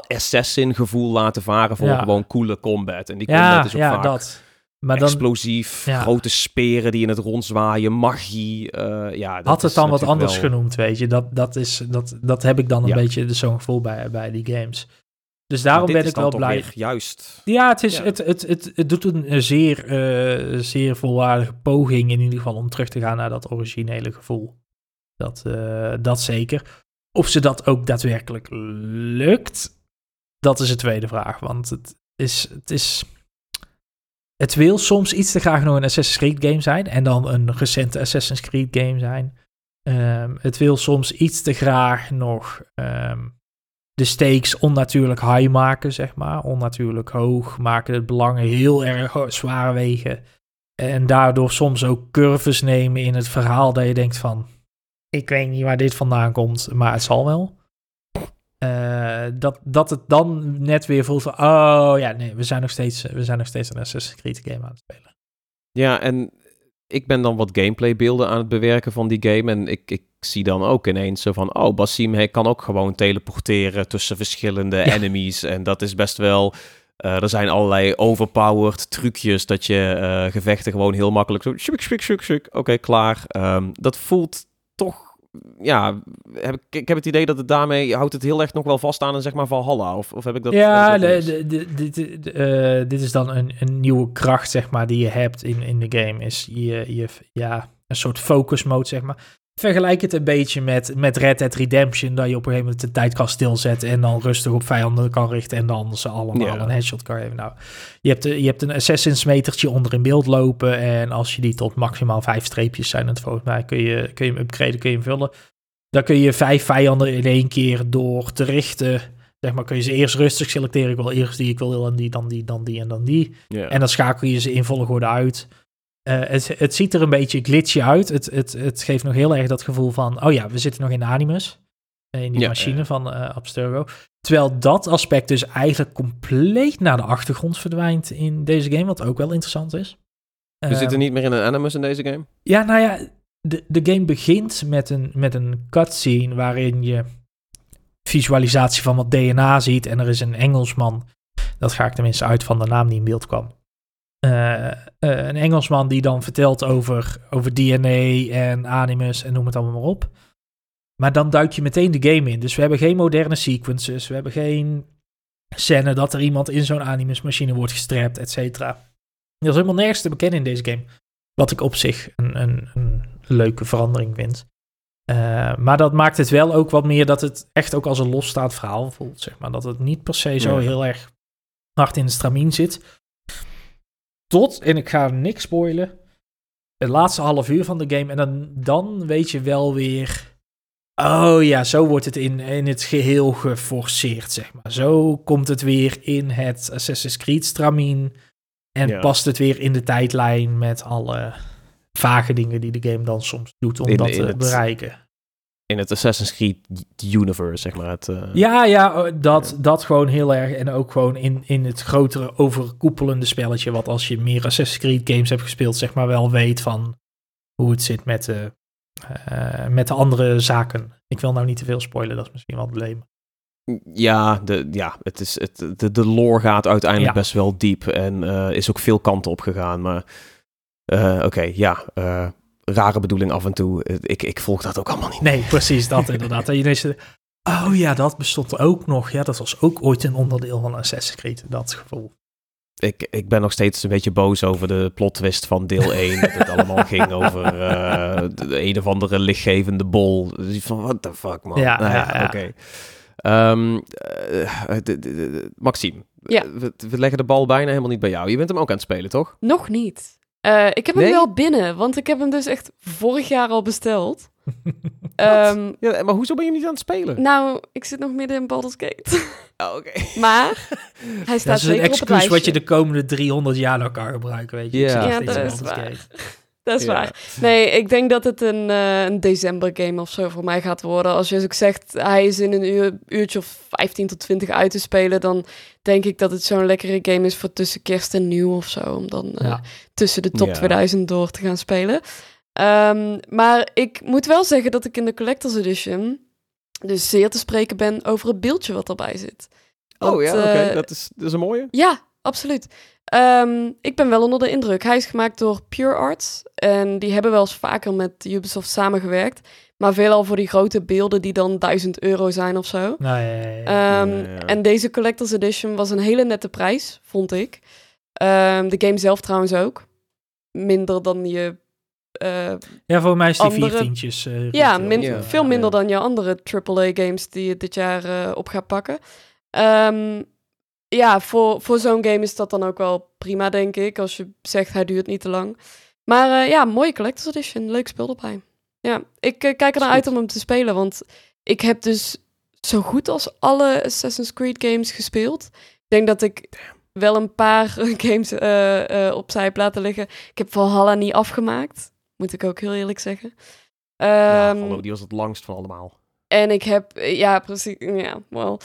S1: assassin gevoel laten varen voor gewoon coole combat. En die combat ja, is ook ja, vaak... Dat maar dan, explosief, grote speren die in het rondzwaaien, magie. Uh, ja, dat
S3: Had het dan wat anders genoemd, weet je? Dat, dat, is, dat, dat heb ik dan een beetje zo'n gevoel bij, bij die games. Dus daarom ben ik wel blij.
S1: Juist.
S3: Ja, het, is, Het, het, het, het doet een zeer, uh, zeer volwaardige poging in ieder geval om terug te gaan naar dat originele gevoel. Dat, uh, dat zeker. Of ze dat ook daadwerkelijk lukt, dat is de tweede vraag. Want het is, het is het wil soms iets te graag nog een Assassin's Creed game zijn en dan een recente Assassin's Creed game zijn. Um, het wil soms iets te graag nog um, de stakes onnatuurlijk high maken, zeg maar. Onnatuurlijk hoog maken, het belangen heel erg zwaar wegen. En daardoor soms ook curves nemen in het verhaal dat je denkt van... Ik weet niet waar dit vandaan komt, maar het zal wel. Uh, dat, dat het dan net weer voelt van, oh ja, nee, we zijn nog steeds, we zijn nog steeds een Assassin's Creed game aan het spelen.
S1: Ja, en ik ben dan wat gameplaybeelden aan het bewerken van die game. En ik, ik zie dan ook ineens zo van... Oh, Basim hij kan ook gewoon teleporteren tussen verschillende enemies. En dat is best wel... Uh, er zijn allerlei overpowered trucjes dat je uh, gevechten gewoon heel makkelijk zo... Shuk, shuk, shuk, shuk. Oké, klaar. Um, dat voelt. Ja, heb ik, ik heb het idee dat het daarmee houdt het heel erg nog wel vast aan een zeg maar Valhalla. Of, of heb ik dat...
S3: Ja, de, de, dit, uh, dit is dan een, een nieuwe kracht zeg maar die je hebt in, in de game. Is je, je, ja, een soort focus mode zeg maar. Vergelijk het een beetje met, met Red Dead Redemption, dat je op een gegeven moment de tijd kan stilzetten en dan rustig op vijanden kan richten en dan ze allemaal een headshot kan geven. Nou, je hebt, je hebt een Assassin's metertje onder in beeld lopen en als je die tot maximaal vijf streepjes zijn, het volgens mij kun je, kun je hem upgraden, kun je hem vullen. Dan kun je vijf vijanden in één keer door te richten, zeg maar, kun je ze eerst rustig selecteren. Ik wil eerst die, ik wil dan die, dan die, dan die en dan die. En dan schakel je ze in volgorde uit. Uh, het, het, ziet er een beetje glitchy uit. Het, het, het geeft nog heel erg dat gevoel van, oh ja, we zitten nog in Animus. Eh, in die machine van uh, Abstergo. Terwijl dat aspect dus eigenlijk compleet naar de achtergrond verdwijnt in deze game, wat ook wel interessant is.
S1: We zitten niet meer in een Animus in deze game?
S3: Ja, nou ja, de, de game begint met een, met een cutscene waarin je visualisatie van wat DNA ziet en er is een Engelsman. Dat ga ik tenminste uit van de naam die in beeld kwam. Uh, uh, een Engelsman die dan vertelt over, over DNA en Animus en noem het allemaal maar op. Maar dan duik je meteen de game in. Dus we hebben geen moderne sequences. We hebben geen scène dat er iemand in zo'n Animus-machine wordt gestrapt, et cetera. Er is helemaal nergens te bekennen in deze game. Wat ik op zich een, een, een leuke verandering vind. Uh, maar dat maakt het wel ook wat meer dat het echt ook als een losstaand verhaal voelt. Zeg maar. Dat het niet per se zo heel erg hard in de stramien zit. Tot, en ik ga niks spoilen, het laatste half uur van de game. En dan, dan weet je wel weer. Oh ja, zo wordt het in, in het geheel geforceerd, zeg maar. Zo komt het weer in het Assassin's Creed stramien. En past het weer in de tijdlijn met alle vage dingen die de game dan soms doet om dat te bereiken
S1: in het Assassin's Creed universe, zeg maar. Het, uh...
S3: Ja, ja, oh, dat, dat gewoon heel erg. En ook gewoon in, in het grotere overkoepelende spelletje. Wat als je meer Assassin's Creed games hebt gespeeld, zeg maar wel weet van hoe het zit met, de, uh, met de andere zaken. Ik wil nou niet te veel spoilen, dat is misschien wel het probleem.
S1: Ja, de, ja het is, het, de, de lore gaat uiteindelijk best wel diep en uh, is ook veel kanten op gegaan. Maar oké, ja rare bedoeling af en toe. Ik, ik volg dat ook allemaal niet.
S3: Nee, precies dat inderdaad. En je denkt, oh ja, dat bestond ook nog. Ja, dat was ook ooit een onderdeel van Assassin's Creed, dat gevoel.
S1: Ik, ik ben nog steeds een beetje boos over de plot twist van deel 1. dat het allemaal ging over uh, de een of andere lichtgevende bol. Dus van, what the fuck, man. Ja, nou, ja, ja. oké. Um, uh, Maxime, ja. we, we, leggen de bal bijna helemaal niet bij jou. Je bent hem ook aan het spelen, toch?
S2: Nog niet. Uh, ik heb hem wel binnen, want ik heb hem dus echt vorig jaar al besteld.
S1: um, ja, maar hoezo ben je niet aan het spelen?
S2: Nou, ik zit nog midden in Baldur's Gate.
S1: Oh, oké.
S2: Maar hij staat
S3: dat is een excuus wat je de komende 300 jaar nog kan gebruiken, weet je.
S2: Ja, ja dat is waar. Dat is waar. Nee, ik denk dat het een, uh, een december game of zo voor mij gaat worden. Als je ook zegt, hij is in een uur, uurtje of 15 tot 20 uit te spelen, dan denk ik dat het zo'n lekkere game is voor tussen kerst en nieuw of zo. Om dan uh, tussen de top 2000 door te gaan spelen. Um, maar ik moet wel zeggen dat ik in de Collector's Edition dus zeer te spreken ben over het beeldje wat erbij zit.
S1: oh ja, oké. Uh, dat, is, dat is een mooie.
S2: Ja, absoluut. Um, ik ben wel onder de indruk. Hij is gemaakt door Pure Arts. En die hebben wel eens vaker met Ubisoft samengewerkt. Maar veelal voor die grote beelden die dan 1000 euro zijn of zo.
S3: Nou, ja, ja,
S2: um, en deze Collector's Edition was een hele nette prijs, vond ik. Um, de game zelf trouwens ook. Minder dan je. Uh,
S3: ja, voor mij is die andere... vier tientjes.
S2: Uh, ja, min veel minder dan je andere AAA-games die je dit jaar uh, op gaat pakken. Um, ja, voor, voor zo'n game is dat dan ook wel prima, denk ik. Als je zegt hij duurt niet te lang. Maar uh, ja, mooie Collector's Edition. Leuk speel erbij. Ja, ik uh, kijk er naar uit om hem te spelen. Want ik heb dus zo goed als alle Assassin's Creed games gespeeld. Ik denk dat ik wel een paar games uh, opzij heb laten liggen. Ik heb Valhalla niet afgemaakt. Moet ik ook heel eerlijk zeggen. Um,
S1: ja, ehm, die was het langst van allemaal.
S2: En ik heb, ja, precies, ja, wel.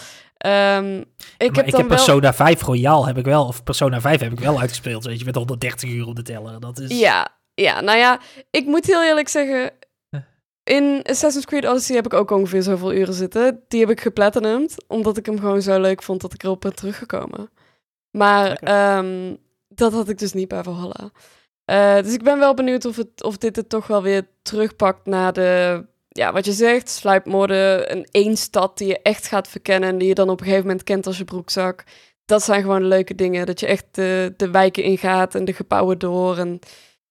S2: Um,
S3: ik heb, ik heb Persona 5 Royal heb ik wel, of Persona 5 heb ik wel uitgespeeld, weet je, met 130 uur op de teller. Dat is...
S2: Ja, Ja, nou ja, ik moet heel eerlijk zeggen, in Assassin's Creed Odyssey heb ik ook ongeveer zoveel uren zitten. Die heb ik geplatinumd, omdat ik hem gewoon zo leuk vond dat ik erop ben teruggekomen. Maar um, dat had ik dus niet bij Valhalla. Uh, dus ik ben wel benieuwd of, het, of dit het toch wel weer terugpakt naar de... Ja, wat je zegt, sluipmoorden, een één stad die je echt gaat verkennen... en die je dan op een gegeven moment kent als je broekzak. Dat zijn gewoon leuke dingen. Dat je echt de, de wijken ingaat en de gebouwen door en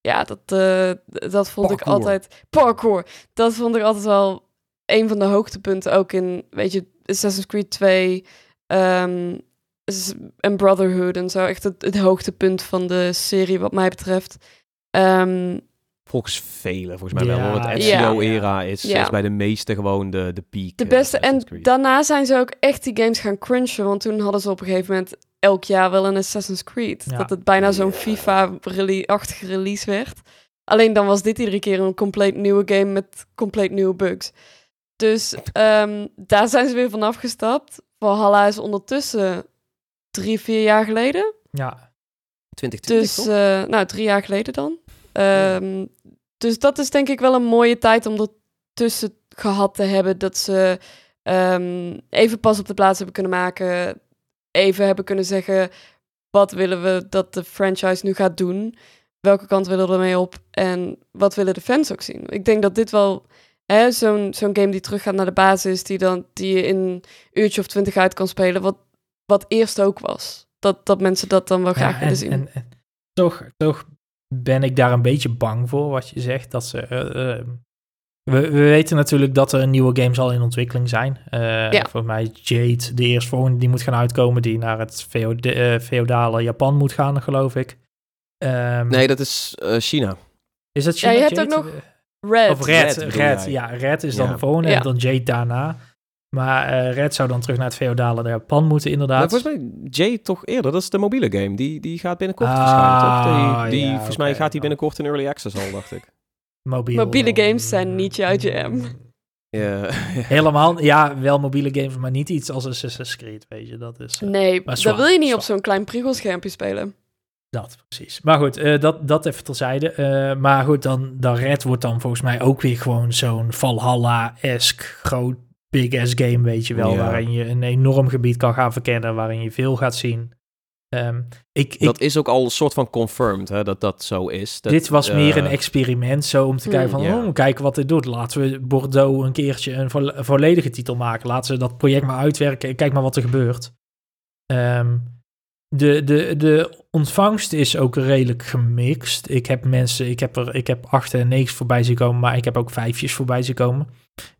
S2: ja, dat, uh, dat vond ik altijd... Parkour! Dat vond ik altijd wel een van de hoogtepunten. Ook in, weet je, Assassin's Creed 2 um, en Brotherhood en zo. Echt het, het, hoogtepunt van de serie wat mij betreft. Um,
S1: Volgens velen, volgens mij wel. Het Ezio-era is, ja. is bij de meeste gewoon de, de peak.
S2: De beste. En daarna zijn ze ook echt die games gaan crunchen. Want toen hadden ze op een gegeven moment elk jaar wel een Assassin's Creed. Dat het bijna zo'n FIFA-achtige release werd. Alleen dan was dit iedere keer een compleet nieuwe game met compleet nieuwe bugs. Dus um, daar zijn ze weer van afgestapt. Valhalla is ondertussen drie, vier jaar geleden.
S3: Ja.
S1: 2020
S2: Dus, uh, nou, drie jaar geleden dan. Um, dus dat is denk ik wel een mooie tijd om ertussen gehad te hebben. Dat ze um, even pas op de plaats hebben kunnen maken even hebben kunnen zeggen: wat willen we dat de franchise nu gaat doen? Welke kant willen we ermee op? En wat willen de fans ook zien? Ik denk dat dit wel zo'n zo'n game die teruggaat naar de basis, die, dan, die je in een uurtje of twintig uit kan spelen, wat, wat eerst ook was. Dat, dat mensen dat dan wel graag willen zien. En, en,
S3: toch, toch ben ik daar een beetje bang voor, wat je zegt. Dat ze uh, we, we, weten natuurlijk dat er een nieuwe game zal in ontwikkeling zijn. Uh, ja. Voor mij Jade, de eerstvolgende die moet gaan uitkomen, die naar het feode uh, feodale Japan moet gaan, geloof ik.
S1: Um, nee, dat is uh, China.
S3: Is dat China?
S2: Ja, je hebt
S3: Jade?
S2: ook nog Red.
S3: Of Red, Red, Red ja. Red is dan ja. de volgende en dan Jade daarna. Maar Red zou dan terug naar het feodale Japan moeten, inderdaad.
S1: Maar volgens mij Jade toch eerder, dat is de mobiele game. Die, die gaat binnenkort ah, verschijnen, toch? Die, die, volgens mij gaat die binnenkort in Early Access al, dacht ik.
S2: Mobiele games zijn niet jouw jam.
S1: Ja.
S3: Helemaal, ja, wel mobiele games, maar niet iets als Assassin's Creed, weet je. Dat is,
S2: uh, nee, dat wil je niet op zo'n klein priegelschermpje spelen.
S3: Dat, precies. Maar goed, uh, dat, dat even terzijde. Uh, maar goed, dan, dan Red wordt dan volgens mij ook weer gewoon zo'n Valhalla-esque groot big-ass game, weet je wel. Ja. Waarin je een enorm gebied kan gaan verkennen, waarin je veel gaat zien. Um, ik,
S1: dat is ook al een soort van confirmed, hè, dat dat zo is. Dat,
S3: dit was meer een experiment, zo om te kijken van, yeah. oh, kijken wat dit doet. Laten we Bordeaux een keertje een, vo volledige titel maken. Laten ze dat project maar uitwerken. Kijk maar wat er gebeurt. Um, de, de, de ontvangst is ook redelijk gemixt. Ik heb mensen, ik heb er, ik heb acht en negen voorbij zien komen, maar ik heb ook vijfjes voorbij zien komen.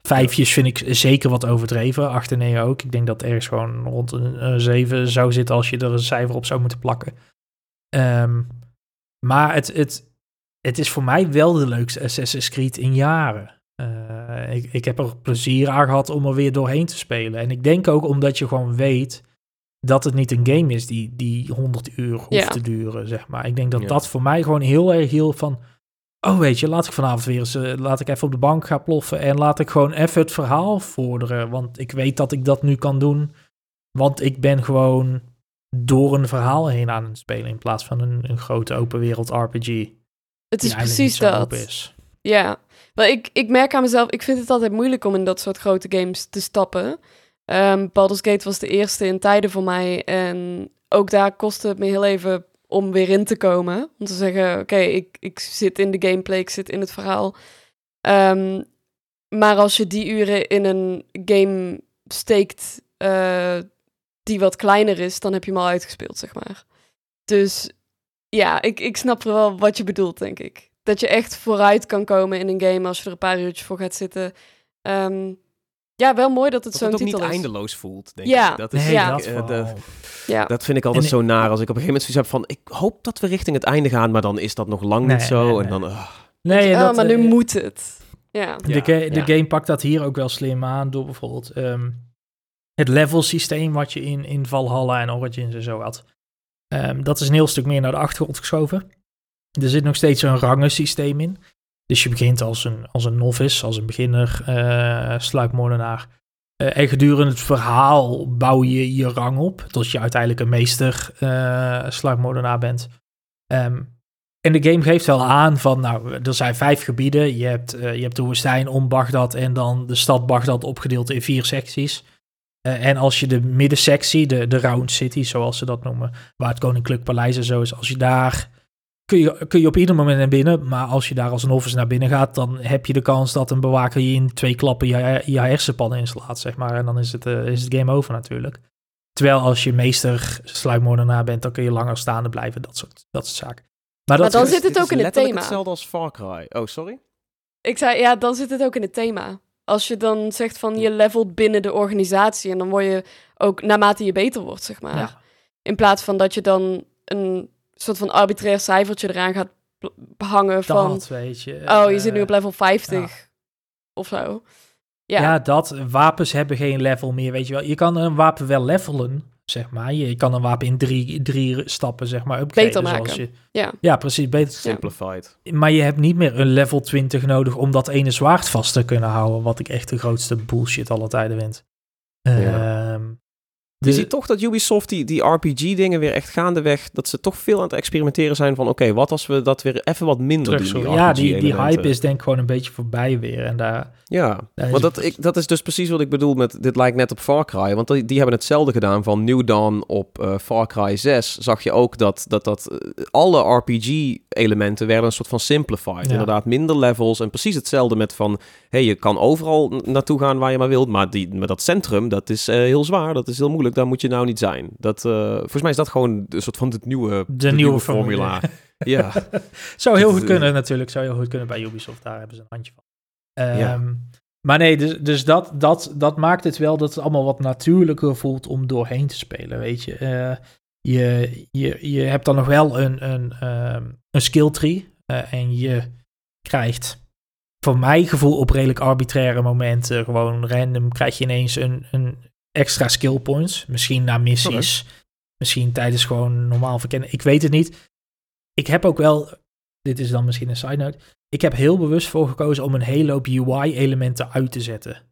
S3: Vijfjes vind ik zeker wat overdreven. Acht en negen ook. Ik denk dat ergens gewoon rond een, zeven zou zitten als je er een cijfer op zou moeten plakken. Um, maar het, het, het is voor mij wel de leukste Assassin's Creed in jaren. Uh, ik, ik heb er plezier aan gehad om er weer doorheen te spelen. En ik denk ook omdat je gewoon weet dat het niet een game is die, die 100 uur hoeft ja. te duren, zeg maar. Ik denk dat ja. dat voor mij gewoon heel erg heel van... Oh, weet je, laat ik vanavond weer eens... Uh, laat ik even op de bank gaan ploffen... en laat ik gewoon even het verhaal vorderen. Want ik weet dat ik dat nu kan doen. Want ik ben gewoon door een verhaal heen aan het spelen... in plaats van een, een grote open wereld RPG.
S2: Het is precies dat. Is. Ja, maar ik, ik merk aan mezelf... ik vind het altijd moeilijk om in dat soort grote games te stappen... Um, Baldur's Gate was de eerste in tijden voor mij. En ook daar kostte het me heel even om weer in te komen. Om te zeggen, oké, ik, ik zit in de gameplay, ik zit in het verhaal. Um, maar als je die uren in een game steekt uh, die wat kleiner is, dan heb je hem al uitgespeeld, zeg maar. Dus ja, ik, ik snap wel wat je bedoelt, denk ik. Dat je echt vooruit kan komen in een game als je er een paar uurtjes voor gaat zitten. Um, ja, wel mooi dat het zo'n titel
S1: is.
S2: Dat
S1: het niet eindeloos voelt, denk ja. ik.
S3: Dat is, nee, ja. Dat, uh, de,
S2: ja.
S1: dat vind ik altijd en, zo naar. Als ik op een gegeven moment zoiets heb van... Ik hoop dat we richting het einde gaan, maar dan is dat nog lang nee, niet zo. Nee, en dan... Uh.
S3: Nee,
S2: ja, dat, maar nu uh, moet het. Ja.
S3: De, ga de game pakt dat hier ook wel slim aan door bijvoorbeeld... Um, het level systeem wat je in, in Valhalla en Origins en zo had. Um, dat is een heel stuk meer naar de achtergrond geschoven. Er zit nog steeds een rangensysteem in. Dus je begint als een, als een novice, als een beginner, uh, en gedurende het verhaal bouw je je rang op, tot je uiteindelijk een meester uh, bent. Um, en de game geeft wel aan van, nou, er zijn vijf gebieden. Je hebt, je hebt de woestijn om Bagdad en dan de stad Bagdad opgedeeld in vier secties. En als je de middensectie, de, de Round City, zoals ze dat noemen, waar het Koninklijk Paleis en zo is, als je daar, kun je, kun je op ieder moment naar binnen, maar als je daar als een officer naar binnen gaat, dan heb je de kans dat een bewaker je in twee klappen je, je hersenpannen inslaat, zeg maar. En dan is het, uh, is het game over natuurlijk. Terwijl als je meester sluipmoordenaar bent, dan kun je langer staande blijven, dat soort, dat soort zaken.
S2: Maar, dat dan zit het ook in het thema.
S1: hetzelfde als Far Cry. Oh, sorry?
S2: Ik zei, ja, dan zit het ook in het thema. Als je dan zegt van je levelt binnen de organisatie en dan word je ook naarmate je beter wordt, zeg maar. Ja. In plaats van dat je dan een soort van arbitrair cijfertje eraan gaat hangen van...
S3: Dat, weet je.
S2: Oh, je zit nu op level 50 of zo.
S3: Ja. ja, dat. Wapens hebben geen level meer, weet je wel. Je kan een wapen wel levelen, zeg maar. Je kan een wapen in drie, drie stappen, zeg maar, upgraden.
S2: Beter maken. Je,
S3: ja. ja, precies. Beter.
S1: Simplified.
S3: Maar je hebt niet meer een level 20 nodig om dat ene zwaard vast te kunnen houden. Wat ik echt de grootste bullshit alle tijden vind. Ja.
S1: Je ziet toch dat Ubisoft die, die RPG-dingen weer echt gaandeweg, dat ze toch veel aan het experimenteren zijn van, oké, wat als we dat weer even wat minder doen? Die
S3: ja, die, die hype is denk ik gewoon een beetje voorbij weer. En daar,
S1: ja, want dat, ik, dat is dus precies wat ik bedoel met, dit lijkt net op Far Cry, want die, die hebben hetzelfde gedaan van New Dawn op uh, Far Cry 6, zag je ook dat, dat, dat uh, alle RPG-elementen werden een soort van simplified. Inderdaad, minder levels en precies hetzelfde met van, hey, je kan overal naartoe gaan waar je maar wilt, maar, die, maar dat centrum, dat is uh, heel zwaar, dat is heel moeilijk daar moet je nou niet zijn. Dat, uh, volgens mij is dat gewoon een soort van het nieuwe,
S3: de, nieuwe, formula. ja. Zou heel goed kunnen natuurlijk. Zou heel goed kunnen bij Ubisoft. Daar hebben ze een handje van. Um, Maar nee, dus, dus dat, dat, dat maakt het wel dat het allemaal wat natuurlijker voelt om doorheen te spelen, weet je. Uh, je, je, je hebt dan nog wel een, een, um, een skill tree. Uh, en je krijgt voor mijn gevoel op redelijk arbitraire momenten, gewoon random, krijg je ineens een, een extra skill points. Misschien naar missies. Misschien tijdens gewoon normaal verkennen. Ik weet het niet. Ik heb ook wel, dit is dan misschien een side note. Ik heb heel bewust voor gekozen om een hele hoop UI-elementen uit te zetten.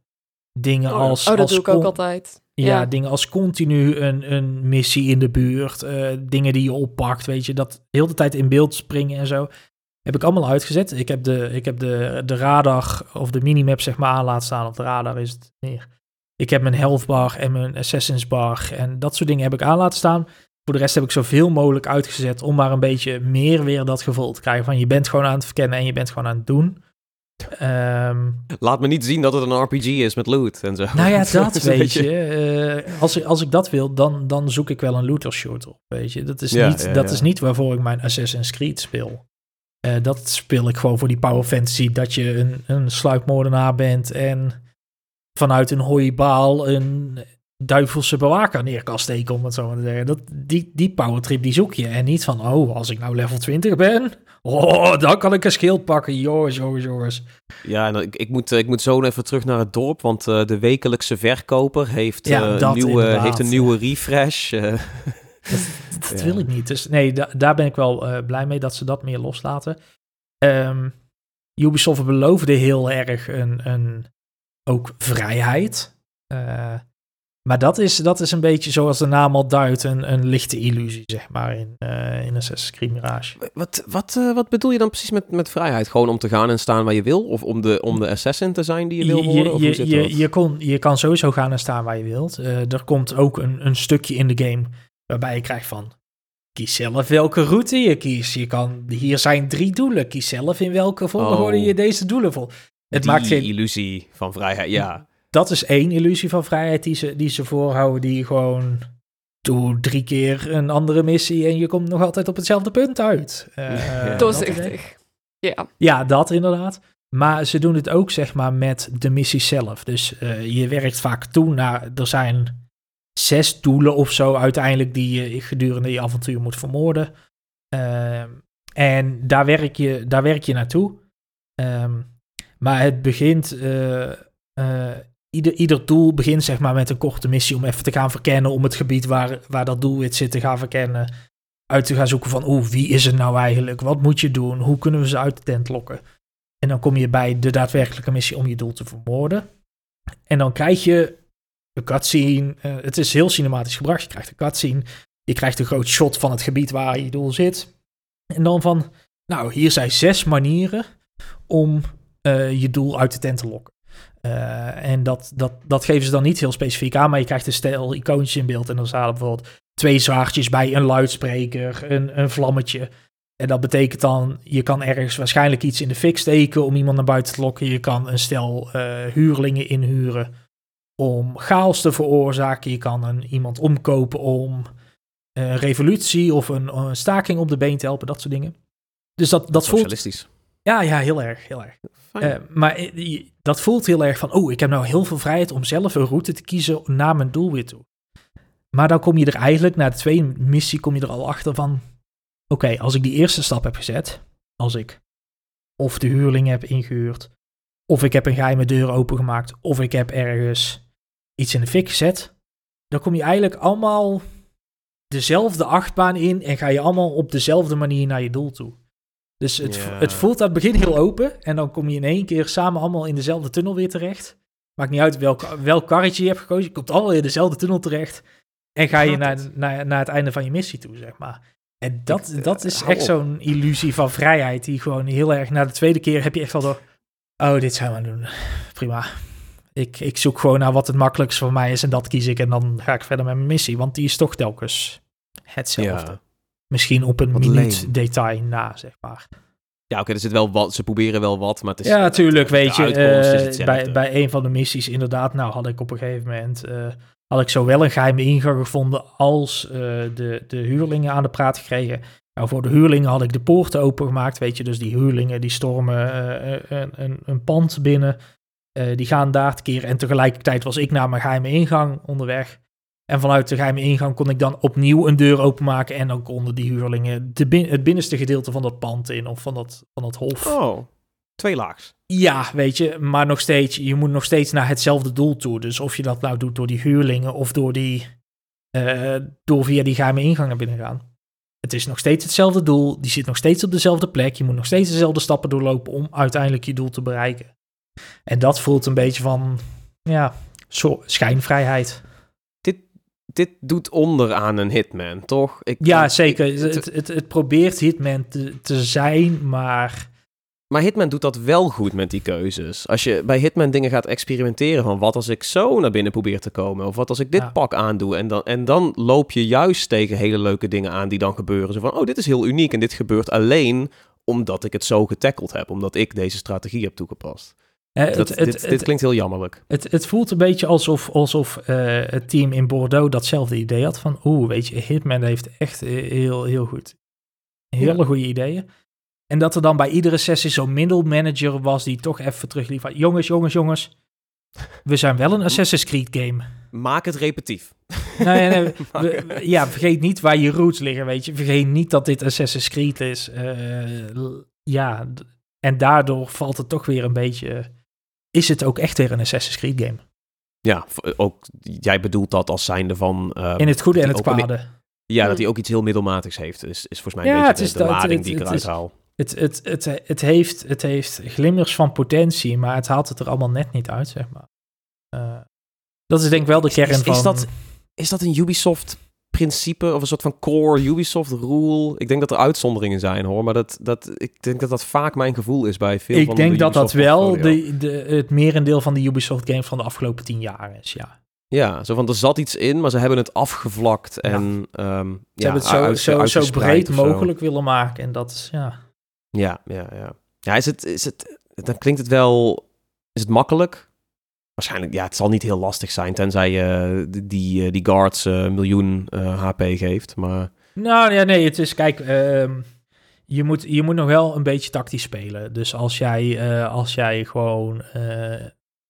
S3: Dingen
S2: oh,
S3: als.
S2: Oh, dat
S3: als
S2: doe ik ook altijd.
S3: Ja, dingen als continu een, een missie in de buurt. Uh, dingen die je oppakt, weet je. Dat heel de tijd in beeld springen en zo. Heb ik allemaal uitgezet. Ik heb de, ik heb de, de radar of de minimap zeg maar aan laten staan. Op de radar is het meer. Ik heb mijn health bar en mijn assassins bar en dat soort dingen heb ik aan laten staan. Voor de rest heb ik zoveel mogelijk uitgezet om maar een beetje meer weer dat gevoel te krijgen van je bent gewoon aan het verkennen en je bent gewoon aan het doen.
S1: Ehm, Laat me niet zien dat het een RPG is met loot en zo.
S3: Nou ja, dat weet je. Uh, als, ik, als ik dat wil, dan, dan zoek ik wel een looter short op. Weet je, dat is, niet, dat is niet waarvoor ik mijn Assassin's Creed speel. Uh, dat speel ik gewoon voor die power fantasy. Dat je een, een sluipmoordenaar bent en vanuit een hooibaal een duivelse bewaker neer kan steken, om het zo maar te zeggen. Dat, die, die powertrip die zoek je. En niet van, oh, als ik nou level 20 ben, oh, dan kan ik een schild pakken. Jongens, jongens, jongens.
S1: Ja, en ik, ik, moet, ik moet zo even terug naar het dorp, want uh, de wekelijkse verkoper heeft, ja, uh, nieuwe, heeft een nieuwe refresh. Uh.
S3: Dat, dat ja. wil ik niet. Dus nee, da daar ben ik wel blij mee dat ze dat meer loslaten. Um, Ubisoft beloofde heel erg een, een ook vrijheid. Uh, maar dat is, dat is een beetje zoals de naam al duidt, een, een lichte illusie, zeg maar, in, uh, in Assassin's Creed Mirage.
S1: Wat, wat, uh, wat bedoel je dan precies met, met vrijheid? Gewoon om te gaan en staan waar je wil? Of om de, om de assassin te zijn die je wil worden?
S3: Je, je, je, je, kon, je kan sowieso gaan en staan waar je wilt. Uh, er komt ook een, een stukje in de game waarbij je krijgt van... Kies zelf welke route je kiest. Je kan, hier zijn drie doelen. Kies zelf in welke volgorde oh. je deze doelen vol.
S1: Het maakt geen illusie van vrijheid, ja.
S3: Dat is één illusie van vrijheid die ze, die ze voorhouden, die gewoon doe drie keer een andere missie en je komt nog altijd op hetzelfde punt uit.
S2: Uh, Doorzichtig. Ja.
S3: Ja, dat inderdaad. Maar ze doen het ook, zeg maar, met de missie zelf. Dus uh, je werkt vaak toe naar, er zijn zes doelen of zo uiteindelijk die je gedurende je avontuur moet vermoorden. Uh, en daar werk je, daar werk je naartoe. Um, maar het begint, uh, uh, ieder, ieder doel begint zeg maar met een korte missie om even te gaan verkennen, om het gebied waar, waar dat doelwit zit te gaan verkennen. Uit te gaan zoeken van, oeh, wie is het nou eigenlijk? Wat moet je doen? Hoe kunnen we ze uit de tent lokken? En dan kom je bij de daadwerkelijke missie om je doel te vermoorden. En dan krijg je een cutscene. Uh, het is heel cinematisch gebracht. Je krijgt een cutscene. Je krijgt een groot shot van het gebied waar je doel zit. En dan van, Nou, hier zijn zes manieren om je doel uit de tent te lokken. en dat, dat, dat geven ze dan niet heel specifiek aan, maar je krijgt een stel icoontjes in beeld. En dan staan er bijvoorbeeld twee zwaardjes bij, een luidspreker, een, een vlammetje. En dat betekent dan, je kan ergens waarschijnlijk iets in de fik steken om iemand naar buiten te lokken. Je kan een stel uh, huurlingen inhuren om chaos te veroorzaken. Je kan een, iemand omkopen om een revolutie of een, een, staking op de been te helpen, dat soort dingen. Dus dat, dat
S1: voelt...
S3: Ja, ja, heel erg, heel erg. Uh, maar eh, dat voelt heel erg van, oh, ik heb nou heel veel vrijheid om zelf een route te kiezen naar mijn doel weer toe. Maar dan kom je er eigenlijk, na de tweede missie, kom je er al achter van, oké, als ik die eerste stap heb gezet, als ik of de huurling heb ingehuurd, of ik heb een geheime deur opengemaakt, of ik heb ergens iets in de fik gezet, dan kom je eigenlijk allemaal dezelfde achtbaan in en ga je allemaal op dezelfde manier naar je doel toe. Dus het, het voelt aan het begin heel open en dan kom je in één keer samen allemaal in dezelfde tunnel weer terecht. Maakt niet uit welk, welk karretje je hebt gekozen, je komt allemaal in dezelfde tunnel terecht en ga je naar, naar, naar het einde van je missie toe, zeg maar. En dat, dat eh, is echt zo'n illusie van vrijheid, die gewoon heel erg... Na de tweede keer heb je echt wel door... Oh, dit zijn we aan doen. Prima. Ik, ik zoek gewoon naar wat het makkelijkst voor mij is en dat kies ik. En dan ga ik verder met mijn missie, want die is toch telkens hetzelfde. Misschien op een minuut detail na, zeg maar.
S1: Ja, oké, er zit wel wat. Ze proberen wel wat, maar het is.
S3: Ja, natuurlijk, weet je. Uh, bij, bij een van de missies, inderdaad, nou had ik op een gegeven moment. Uh, had ik zowel een geheime ingang gevonden als uh, de, de huurlingen aan de praat gekregen. Nou, voor de huurlingen had ik de poorten opengemaakt, weet je. Dus die huurlingen die stormen een, een, een, pand binnen. die gaan daar te keren. En tegelijkertijd was ik naar mijn geheime ingang onderweg. En vanuit de geheime ingang kon ik dan opnieuw een deur openmaken. En dan konden die huurlingen de het binnenste gedeelte van dat pand in of van dat, van dat hof.
S1: Oh, twee laags.
S3: Ja, weet je, maar nog steeds, je moet nog steeds naar hetzelfde doel toe. Dus of je dat nou doet door die huurlingen of door, die, uh, door via die geheime ingang naar binnen gaan. Het is nog steeds hetzelfde doel, die zit nog steeds op dezelfde plek. Je moet nog steeds dezelfde stappen doorlopen om uiteindelijk je doel te bereiken. En dat voelt een beetje van, ja, zo, schijnvrijheid
S1: dit doet onder aan een Hitman, toch?
S3: Ik, ja, zeker. het, het, het, probeert Hitman te, te zijn, maar...
S1: Maar Hitman doet dat wel goed met die keuzes. Als je bij Hitman dingen gaat experimenteren van wat als ik zo naar binnen probeer te komen, of wat als ik dit pak aandoe, en dan, en dan loop je juist tegen hele leuke dingen aan die dan gebeuren. Zo van, oh, dit is heel uniek en dit gebeurt alleen omdat ik het zo getackeld heb, omdat ik deze strategie heb toegepast. Dat, dit, dit, klinkt heel jammerlijk.
S3: Het, het voelt een beetje alsof, alsof uh, het team in Bordeaux datzelfde idee had. Van, oeh, weet je, Hitman heeft echt heel, heel goed. Hele ja. goede ideeën. En dat er dan bij iedere sessie zo'n middelmanager was die toch even terugliep van... Jongens, jongens, jongens. We zijn wel een Assassin's Creed game.
S1: Maak het repetief.
S3: Nee, nee, ja, vergeet niet waar je roots liggen, weet je. Vergeet niet dat dit Assassin's Creed is. Uh, ja, en daardoor valt het toch weer een beetje is het ook echt weer een Assassin's Creed game.
S1: Ja, ook jij bedoelt dat als zijnde van...
S3: Uh, In het goede en het kwade.
S1: Ja, dat hij ook iets heel middelmatigs heeft, is, is volgens mij een beetje de, de, lading die ik eruit haal.
S3: Het, het, het, het, heeft, het heeft glimmers van potentie, maar het haalt het er allemaal net niet uit, zeg maar. Uh, dat is denk ik wel de kern
S1: is,
S3: van...
S1: Is dat, is dat een Ubisoft principe of een soort van core Ubisoft rule. Ik denk dat er uitzonderingen zijn hoor, maar dat, dat, ik denk dat dat vaak mijn gevoel is bij veel
S3: ik
S1: van
S3: de Ik denk dat dat wel de, de, het merendeel van de Ubisoft games van de afgelopen tien jaar is, ja.
S1: Ja, zo van er zat iets in, maar ze hebben het afgevlakt en ja. Um,
S3: ze ja, hebben het zo, zo, zo breed mogelijk willen maken en dat is, ja.
S1: Ja, ja, ja. Ja, is het, is het, dan klinkt het wel, is het makkelijk? Waarschijnlijk, ja, het zal niet heel lastig zijn, tenzij je uh, die, uh, die guards uh, miljoen HP geeft. Maar...
S3: Nou ja, nee, het is, kijk, ehm, je, moet, je moet nog wel een beetje tactisch spelen. Dus als jij, als jij gewoon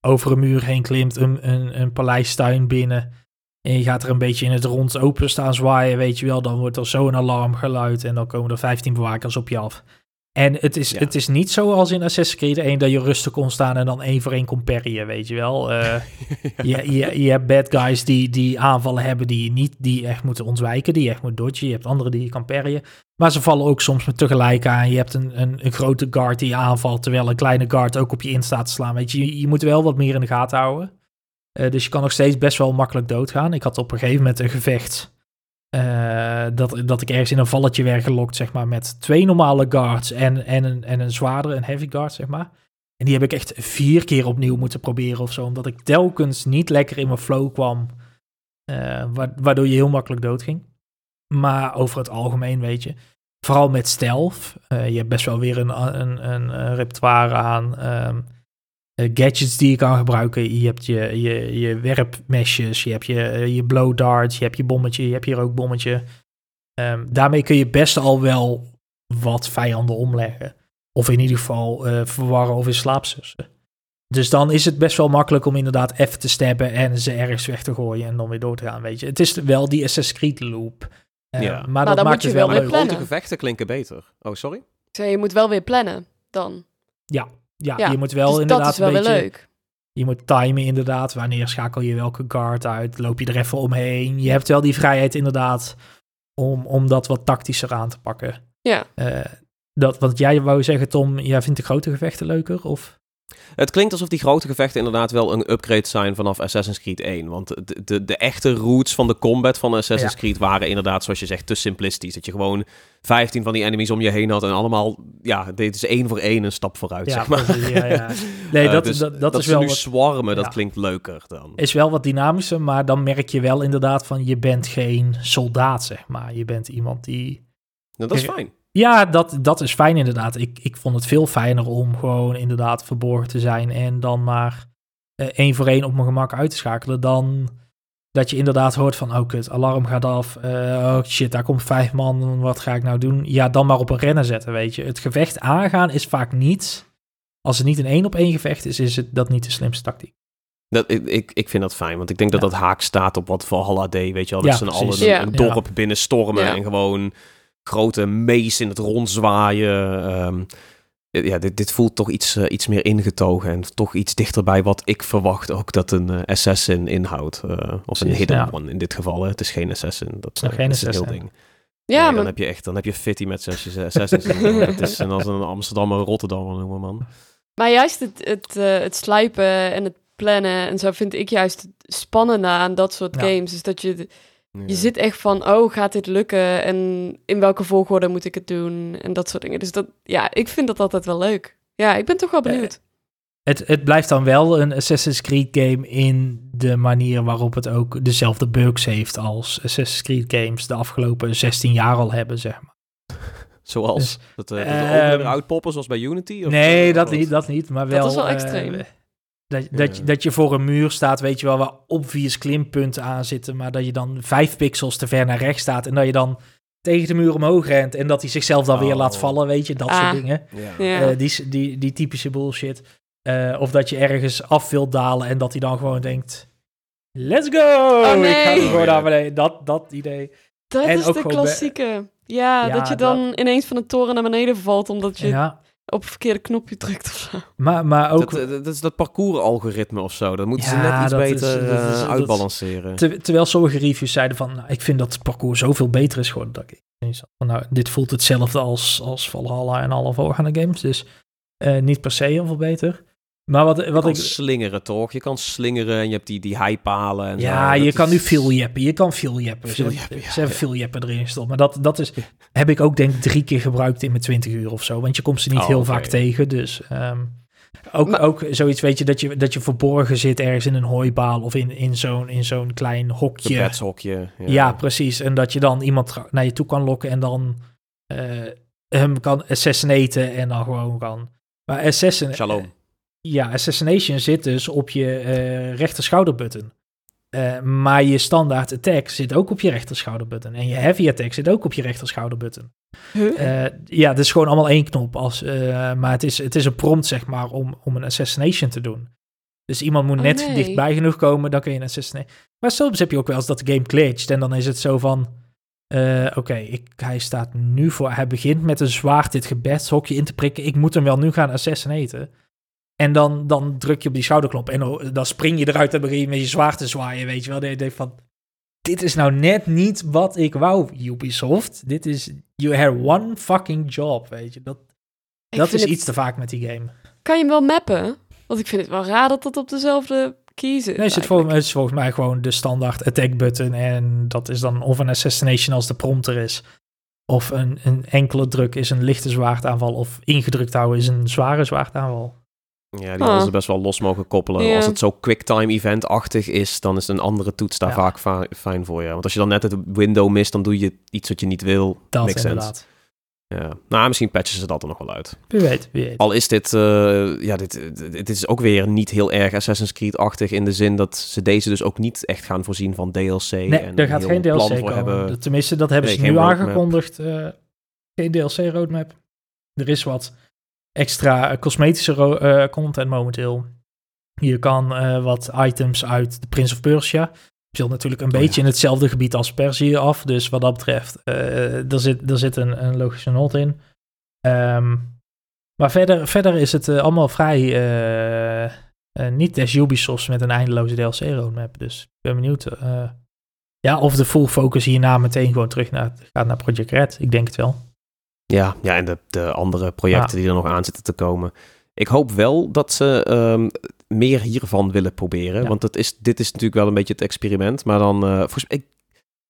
S3: over een muur heen klimt, een, een, een paleistuin binnen. En je gaat er een beetje in het rond open staan zwaaien, weet je wel. Dan wordt er zo'n alarmgeluid en dan komen er 15 bewakers op je af. En het is, het is niet zoals in Assassin's Creed 1 dat je rustig kon staan en dan één voor één kon parryen, weet je wel. Uh, je, je, je hebt bad guys die, die aanvallen hebben die je niet, die echt moeten ontwijken, die je echt moet dodgen. Je hebt andere die je kan parryen. Maar ze vallen ook soms met tegelijk aan. Je hebt een, een, een grote guard die je aanvalt, terwijl een kleine guard ook op je in staat te slaan. Weet je, je, moet wel wat meer in de gaten houden. Uh, dus je kan nog steeds best wel makkelijk doodgaan. Ik had op een gegeven moment een gevecht uh, dat, dat ik ergens in een valletje werd gelokt, zeg maar, met twee normale guards en, en, een, en een zwaardere, een heavy guard, zeg maar. En die heb ik echt vier keer opnieuw moeten proberen of zo, omdat ik telkens niet lekker in mijn flow kwam, uh, waardoor je heel makkelijk doodging. Maar over het algemeen, weet je, vooral met stealth, uh, je hebt best wel weer een, een, een repertoire aan um, gadgets die je kan gebruiken. Je hebt je, je, je werpmesjes, je hebt je, je blow darts, je hebt je bommetje, je hebt je rookbommetje. Um, daarmee kun je best al wel wat vijanden omleggen. Of in ieder geval uh, verwarren of in slaap zussen. Dus dan is het best wel makkelijk om inderdaad even te stabben en ze ergens weg te gooien en dan weer door te gaan, weet je. Het is wel die Assassin's Creed loop. Uh, ja. Maar, dat maakt het wel leuk.
S1: Grote gevechten klinken beter. Oh, sorry?
S2: Zeg, je moet wel weer plannen dan.
S3: Ja, ja, je moet wel dus inderdaad dat is wel een beetje... leuk. Je moet timen inderdaad. Wanneer schakel je welke guard uit? Loop je er even omheen? Je hebt wel die vrijheid inderdaad om, om dat wat tactischer aan te pakken.
S2: Ja.
S3: Uh, dat, wat jij wou zeggen, Tom, jij vindt de grote gevechten leuker? Of?
S1: Het klinkt alsof die grote gevechten inderdaad wel een upgrade zijn vanaf Assassin's Creed 1. Want de, de, de echte roots van de combat van Assassin's Creed waren inderdaad, zoals je zegt, te simplistisch. Dat je gewoon 15 van die enemies om je heen had en allemaal, ja, dit is één voor één een stap vooruit, ja, zeg maar. Ja, ja.
S3: Nee, dat, uh, dus dat, dat, is wel
S1: nu
S3: wat,
S1: swarmen, dat klinkt leuker dan.
S3: Is wel wat dynamischer, maar dan merk je wel inderdaad van, je bent geen soldaat, zeg maar. Je bent iemand die...
S1: Nou, dat is fijn.
S3: Ja, dat, dat is fijn inderdaad. Ik, ik vond het veel fijner om gewoon inderdaad verborgen te zijn en dan maar uh, één voor één op mijn gemak uit te schakelen dan dat je inderdaad hoort van, oh kut, alarm gaat af, uh, oh shit, daar komt vijf man, wat ga ik nou doen? Ja, dan maar op een rennen zetten, weet je. Het gevecht aangaan is vaak niet, als het niet een één op één gevecht is, is het dat niet de slimste tactiek.
S1: Dat, ik, ik, ik vind dat fijn, want ik denk dat dat haak staat op wat Valhalla deed, weet je wel. Dat ja, ze allen een, een dorp binnenstormen en gewoon grote mees in het rondzwaaien. Um, ja, dit, dit voelt toch iets, uh, iets meer ingetogen en toch iets dichterbij wat ik verwacht ook dat een uh, assassin inhoudt. Uh, of een hidden ja. one in dit geval. Hè. Het is geen assassin. Dat,
S3: is geen
S1: is
S3: assassin.
S1: een heel ding. Ja, nee, dan heb je echt, dan heb je fitty met zes assassins. het is en als een Amsterdam of Rotterdam noemen man.
S2: Maar juist het, het, het sluipen en het plannen en zo vind ik juist spannende aan dat soort games. Is dat je je zit echt van, oh, gaat dit lukken? En in welke volgorde moet ik het doen? En dat soort dingen. Dus dat, ja, ik vind dat altijd wel leuk. Ja, ik ben toch wel eh, benieuwd.
S3: het, het blijft dan wel een Assassin's Creed game in de manier waarop het ook dezelfde bugs heeft als Assassin's Creed games de afgelopen 16 jaar al hebben, zeg maar.
S1: Zoals? Dus, dat, uh, dat uh, ook uitpoppen zoals bij Unity?
S3: Of nee, dat niet, dat niet. Maar wel... Dat
S2: is wel extreem.
S3: Dat, dat, je, dat je voor een muur staat, weet je wel, waar obvious klimpunten aan zitten, maar dat je dan vijf pixels te ver naar rechts staat en dat je dan tegen de muur omhoog rent en dat hij zichzelf dan weer laat oh. vallen, weet je, dat soort ah. dingen. Ja. Uh, die, die, die typische bullshit. Uh, of dat je ergens af wilt dalen en dat hij dan gewoon denkt, let's go!
S2: Oh, nee. Ik ga er
S3: gewoon naar beneden. Dat, dat idee.
S2: Dat en is de klassieke. Ja, ja, dat je dan dat... ineens van de toren naar beneden valt omdat je ja op een verkeerde knopje drukt of zo.
S3: Maar, maar ook...
S1: Dat, dat, is dat parcours-algoritme of zo. Dat moeten ze net iets beter is, uh, uitbalanceren.
S3: terwijl sommige reviews zeiden van... Nou, ik vind dat het parcours zoveel beter is geworden. Dat ik van, nou, dit voelt hetzelfde als, als Valhalla en alle voorgaande games. Dus uh, niet per se heel veel beter. Maar wat, wat ik...
S1: slingeren toch? Je kan slingeren en je hebt die, die heipalen en
S3: Ja, je kan nu veel jeppen. Je kan veel jeppen. Veel jeppen, ja. Ze hebben veel jeppen erin gestopt. Maar dat, dat is, heb ik ook denk ik drie keer gebruikt in mijn 20 uur of zo. Want je komt ze niet oh, heel vaak tegen. Dus um, ook, ook zoiets weet je dat, je, dat je verborgen zit ergens in een hooibaal of in, in zo'n in zo'n klein hokje.
S1: hokje.
S3: Ja. ja. precies. En dat je dan iemand naar je toe kan lokken en dan uh, hem kan assassinaten en dan gewoon kan... Maar assassin...
S1: Shalom.
S3: Ja, Assassination zit dus op je uh, rechter schouderbutton. Uh, maar je standaard attack zit ook op je rechter schouderbutton. En je heavy attack zit ook op je rechter schouderbutton. Uh, ja, het is gewoon allemaal één knop. Als, maar het is, het is een prompt, zeg maar, om, om een assassination te doen. Dus iemand moet oh, net dichtbij genoeg komen, dan kun je een assassination. Maar soms heb je ook wel eens dat de game glitcht. En dan is het zo van... Oké, hij staat nu voor... Hij begint met een zwaard dit gebedshokje in te prikken. Ik moet hem wel nu gaan assassinaten. En dan, dan druk je op die schouderklop en dan spring je eruit en begin je met je zwaard te zwaaien, weet je wel. je denkt van, dit is nou net niet wat ik wou, Ubisoft. Dit is, you had one fucking job, weet je. Dat, dat is iets te vaak met die game.
S2: Kan je hem wel mappen? Want ik vind het wel raar dat dat op dezelfde kiezen.
S3: Nee, het, zit volgens, het is volgens mij gewoon de standaard attack button. En dat is dan of een assassination als de prompter is. Of een, een enkele druk is een lichte zwaardaanval. Of ingedrukt houden is een zware zwaardaanval.
S1: Ja, die hadden ze best wel los mogen koppelen. Als het zo quicktime event-achtig is, dan is een andere toets daar vaak fijn voor je. Want als je dan net het window mist, dan doe je iets wat je niet wil.
S3: Dat Makes inderdaad. Sense.
S1: Ja. Nou, misschien patchen ze dat er nog wel uit.
S3: Wie weet, wie weet.
S1: Al is dit, uh, ja, dit, dit is ook weer niet heel erg Assassin's Creed-achtig in de zin dat ze deze dus ook niet echt gaan voorzien van DLC.
S3: Nee, en er gaat geen DLC komen. Hebben. Tenminste, dat hebben ze nu aangekondigd. Uh, geen DLC-roadmap. Er is wat extra cosmetische uh, content momenteel. Je kan wat items uit de Prince of Persia speelt natuurlijk een oh, beetje in hetzelfde gebied als Perzië af. Dus wat dat betreft, uh, er, zit, er zit een, een logische not in. Um, maar verder, verder is het allemaal vrij niet des Ubisoft met een eindeloze DLC-roadmap. Dus ik ben benieuwd ja, of de full focus hierna meteen gewoon terug naar, gaat naar Project Red. Ik denk het wel.
S1: Ja, ja en de, de andere projecten die er nog aan zitten te komen. Ik hoop wel dat ze um, meer hiervan willen proberen. Want het is, dit is natuurlijk wel een beetje het experiment. Maar dan, uh, volgens mij,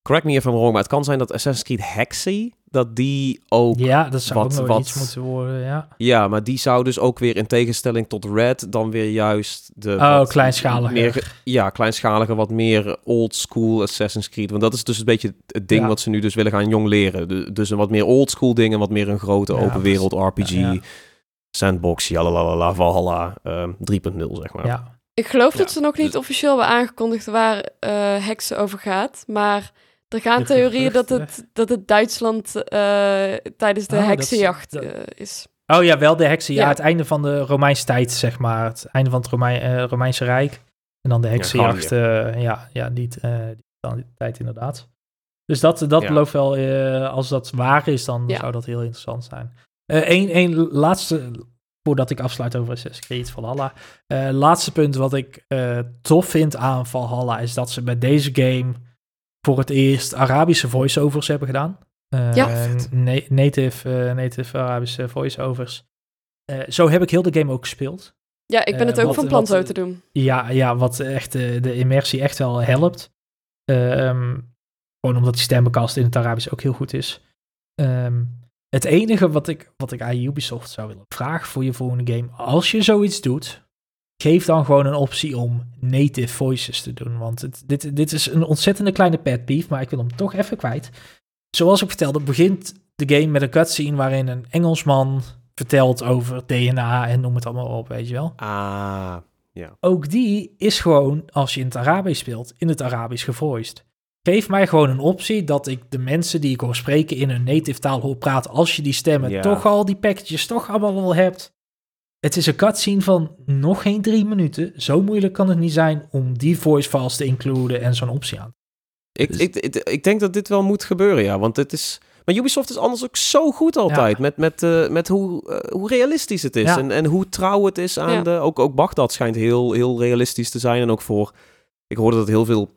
S1: correct me if I'm wrong, maar het kan zijn dat Assassin's Creed Hexy, dat die ook
S3: Ja, dat zou wat, ook wat, iets moeten worden, ja.
S1: Ja, maar die zou dus ook weer in tegenstelling tot Red dan weer juist de...
S3: Oh, kleinschalige.
S1: Meer, ja, kleinschalige, wat meer old school Assassin's Creed. Want dat is dus een beetje het ding wat ze nu dus willen gaan jong leren. Dus een wat meer old school dingen, wat meer een grote open wereld RPG Sandbox, jalalala, Valhalla uh, ehm, 3.0, zeg maar.
S2: Ja. Ik geloof dat ze nog niet officieel hebben aangekondigd waar uh, Heksen over gaat, maar er gaan theorieën dat het, dat het Duitsland uh, tijdens de oh, heksenjacht uh, is.
S3: Oh ja, wel de heksenjacht. Ja. Het einde van de Romeinse tijd, zeg maar. Het einde van het Romein, Romeinse Rijk. En dan de heksenjacht. Ja, ja, ja, die, die tijd inderdaad. Dus dat, dat belooft wel, als dat waar is, dan zou dat heel interessant zijn. Eén uh, laatste, voordat ik afsluit over Assassin's Creed Valhalla. Uh, laatste punt wat ik uh, tof vind aan Valhalla is dat ze bij deze game voor het eerst Arabische voiceovers hebben gedaan. ja. native, native Arabische voiceovers. zo heb ik heel de game ook gespeeld.
S2: Ja, ik ben het ook wat, van plan zo te doen.
S3: Ja, ja wat echt de immersie echt wel helpt. Um, gewoon omdat die stembekast in het Arabisch ook heel goed is. Um, het enige wat ik, wat ik aan Ubisoft zou willen vragen voor je volgende game, als je zoiets doet, geef dan gewoon een optie om native voices te doen. Want het, dit, dit is een ontzettende kleine pet peeve, maar ik wil hem toch even kwijt. Zoals ik vertelde, begint de game met een cutscene waarin een Engelsman vertelt over DNA en noem het allemaal op, weet je wel.
S1: Ah, ja.
S3: Ook die is gewoon, als je in het Arabisch speelt, in het Arabisch gevoiced. Geef mij gewoon een optie dat ik de mensen die ik hoor spreken in hun native taal hoor praten. Als je die stemmen toch al, die packages toch allemaal al hebt. Het is een cutscene van nog geen drie minuten. Zo moeilijk kan het niet zijn om die voice files te includen en zo'n optie aan.
S1: Ik, dus- ik, ik, denk dat dit wel moet gebeuren, ja. Want het is. Maar Ubisoft is anders ook zo goed altijd. Met, met, uh, met hoe, uh, hoe realistisch het is. En, en hoe trouw het is aan de. Ook, ook Bagdad schijnt heel, heel realistisch te zijn. En ook voor. Ik hoorde dat heel veel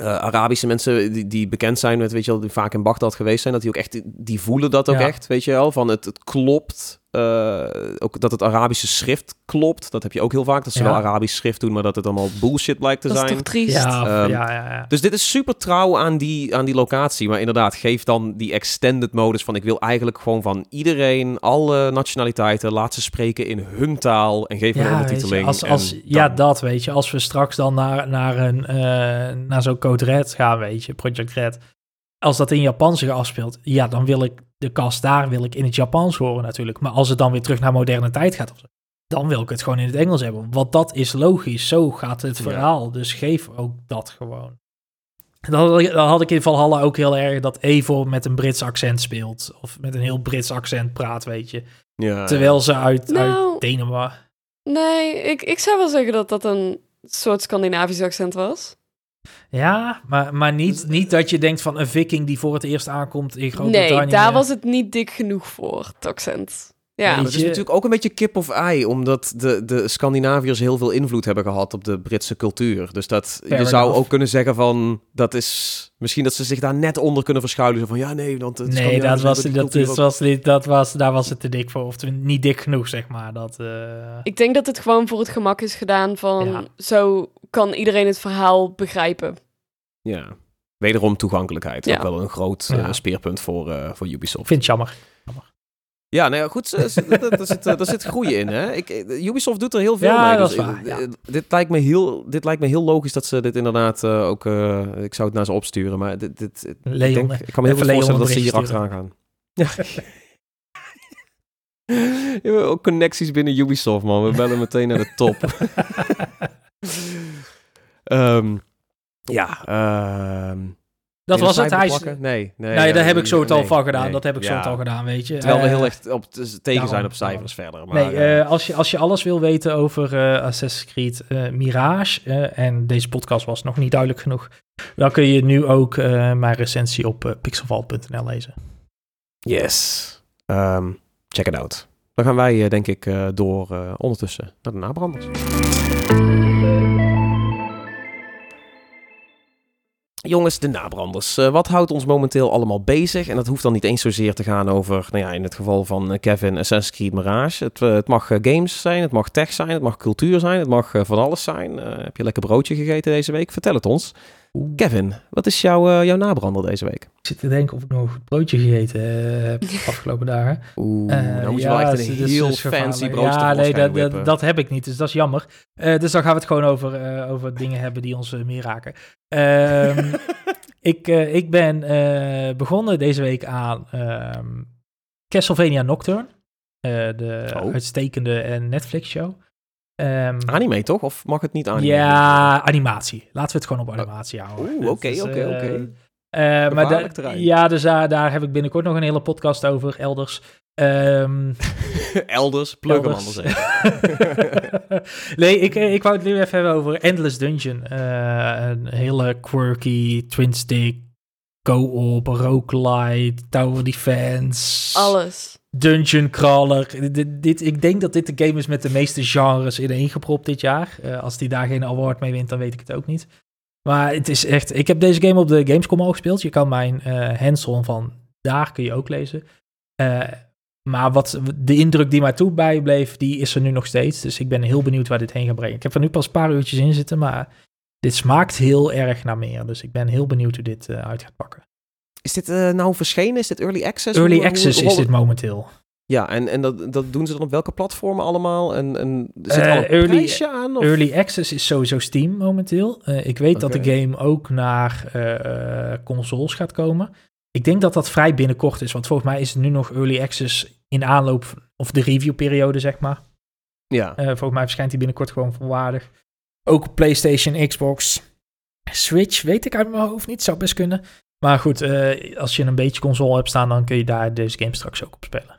S1: uh, Arabische mensen die, die bekend zijn met, weet je wel, die vaak in Bagdad geweest zijn, dat die ook echt, die voelen dat ook echt, weet je wel, van het, het klopt. Uh, ook dat het Arabische schrift klopt. Dat heb je ook heel vaak. Dat ze wel Arabisch schrift doen, maar dat het allemaal bullshit blijkt te zijn. Dat
S2: is toch triest?
S3: Ja, um, ja, ja,
S1: Dus dit is super trouw aan die, aan die locatie. Maar inderdaad, geef dan die extended modus van... ik wil eigenlijk gewoon van iedereen, alle nationaliteiten... laat ze spreken in hun taal en geef een ondertiteling.
S3: als, als, Ja, dat weet je. Als we straks dan naar, naar, een, uh, naar zo'n Code Red gaan, weet je, Project Red... Als dat in Japan zich afspeelt, ja, dan wil ik de kast daar wil ik in het Japans horen natuurlijk. Maar als het dan weer terug naar moderne tijd gaat, dan wil ik het gewoon in het Engels hebben. Want dat is logisch. Zo gaat het verhaal. Dus geef ook dat gewoon. Dan had, ik, dan had ik in Valhalla ook heel erg dat Evo met een Brits accent speelt. Of met een heel Brits accent praat, weet je. Ja, Terwijl ze uit, nou, uit Denemarken...
S2: Nee, ik, ik zou wel zeggen dat dat een soort Scandinavisch accent was.
S3: Ja, maar, maar niet, dus, niet dat je denkt van een viking die voor het eerst aankomt in Groot-Brittannië.
S2: Nee, daar was het niet dik genoeg voor, accent.
S1: Ja, dat is natuurlijk ook een beetje kip of ei, omdat de, de Scandinaviërs heel veel invloed hebben gehad op de Britse cultuur. Dus dat je zou ook kunnen zeggen van dat is misschien dat ze zich daar net onder kunnen verschuilen. Zo van ja, nee, want het
S3: nee, dat was, dat, is, was, dat was, daar was het te dik voor, of niet dik genoeg, zeg maar. Dat, uh...
S2: Ik denk dat het gewoon voor het gemak is gedaan van zo kan iedereen het verhaal begrijpen.
S1: Ja, wederom toegankelijkheid. Ja. Ook wel een groot uh, speerpunt voor, uh, voor Ubisoft.
S3: Vind het jammer.
S1: Ja, nou ja, goed, daar zit, daar zit groeien in. Hè? Ik, Ubisoft doet er heel veel mee. Dus, ja. dit, lijkt me heel, dit lijkt me heel logisch dat ze dit inderdaad uh, ook... Uh, ik zou het naar ze opsturen, maar dit... dit
S3: Leon, ik, denk,
S1: ik kan me heel veel voorstellen dat ze hier achteraan gaan. Ja. Je hebt ook connecties binnen Ubisoft, man. We bellen meteen naar de top. um, ja, um,
S3: dat was het. Hij
S1: Nee, nee.
S3: Nee, daar heb ik zo het al van gedaan. Dat heb ik zo het al gedaan, weet je.
S1: Terwijl we heel erg op tegen zijn op cijfers verder. Maar,
S3: nee, uh, als, je, als je alles wil weten over Assassin's Creed Mirage, en deze podcast was nog niet duidelijk genoeg, dan kun je nu ook mijn recensie op pixelvault.nl lezen.
S1: Yes. Um, check it out. Dan gaan wij denk ik door ondertussen naar de nabranders. Jongens, de nabranders. Uh, wat houdt ons momenteel allemaal bezig? En dat hoeft dan niet eens zozeer te gaan over, nou ja, in het geval van eh, Kevin, Assassin's Mirage. Het, uh, het mag games zijn, het mag tech zijn, het mag cultuur zijn, het mag van alles zijn. heb je lekker broodje gegeten deze week? Vertel het ons. Kevin, wat is jouw, jouw nabrander deze week?
S3: Ik zit te denken of ik nog een broodje gegeten heb afgelopen dagen.
S1: Oeh, uh, dan moet je ja, wel echt een heel fancy broodje Ja, nee,
S3: dat, dat, dat, heb ik niet, dus dat is jammer. dus dan gaan we het gewoon over, over dingen hebben die ons meer raken. Um, ik, uh, ik ben uh, begonnen deze week aan um, Castlevania Nocturne. Uh, de oh. uitstekende Netflix-show.
S1: Um, anime toch? Of mag het niet anime?
S3: Ja, animatie. Laten we het gewoon op animatie houden.
S1: Oeh, oké, oké, oké.
S3: maar ja, dus daar, daar heb ik binnenkort nog een hele podcast over, elders. Um,
S1: Elders, plug hem anders
S3: nee, ik, ik wou het nu even hebben over Endless Dungeon. Uh, een hele quirky, twin-stick, co-op, roguelite, tower defense.
S2: Alles.
S3: Dungeon crawler. Dit, ik denk dat dit de game is met de meeste genres ineengepropt dit jaar. Uh, als die daar geen award mee wint, dan weet ik het ook niet. Maar het is echt... Ik heb deze game op de Gamescom al gespeeld. Je kan mijn uh, hands-on van daar kun je ook lezen. Uh, maar wat, de indruk die mij toe bijbleef, die is er nu nog steeds. Dus ik ben heel benieuwd waar dit heen gaat brengen. Ik heb er nu pas een paar uurtjes in zitten, maar dit smaakt heel erg naar meer. Dus ik ben heel benieuwd hoe dit uit gaat pakken.
S1: Is dit uh, nou verschenen? Is dit Early Access?
S3: Early Access is dit momenteel.
S1: Ja, en, en dat, dat doen ze dan op welke platformen allemaal? En, en zit er al een
S3: early,
S1: prijsje aan? Of?
S3: Early Access is sowieso Steam momenteel. Uh, ik weet okay. dat de game ook naar consoles gaat komen. Ik denk dat dat vrij binnenkort is, want volgens mij is het nu nog early access in aanloop, of de reviewperiode, zeg maar.
S1: Ja.
S3: Volgens mij verschijnt hij binnenkort gewoon volwaardig. Ook PlayStation, Xbox, Switch, weet ik uit mijn hoofd niet, zou best kunnen. Maar goed, uh, als je een beetje console hebt staan, dan kun je daar deze game straks ook op spelen.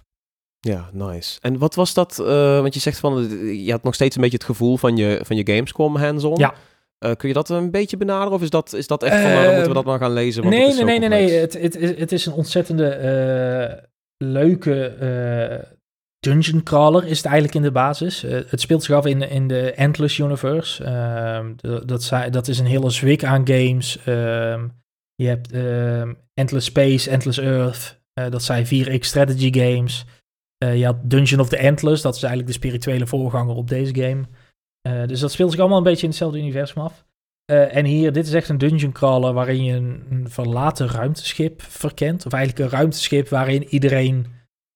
S1: Ja, nice. En wat was dat, uh, want je zegt van, je had nog steeds een beetje het gevoel van je, van je Gamescom hands-on.
S3: Ja.
S1: Uh, kun je dat een beetje benaderen of is dat, is dat echt van, uh, moeten we dat maar gaan lezen?
S3: Want nee, nee, nee, nee, nee, het, het, het is een ontzettende leuke dungeon crawler is het eigenlijk in de basis. het speelt zich af in, in de Endless Universe. Ehm, dat, dat is een hele zwik aan games. Ehm, je hebt ehm, Endless Space, Endless Earth. dat zijn 4X strategy games. je had Dungeon of the Endless, dat is eigenlijk de spirituele voorganger op deze game. Uh, dus dat speelt zich allemaal een beetje in hetzelfde universum af. Uh, en hier, dit is echt een dungeon crawler waarin je een, een, verlaten ruimteschip verkent. Of eigenlijk een ruimteschip waarin iedereen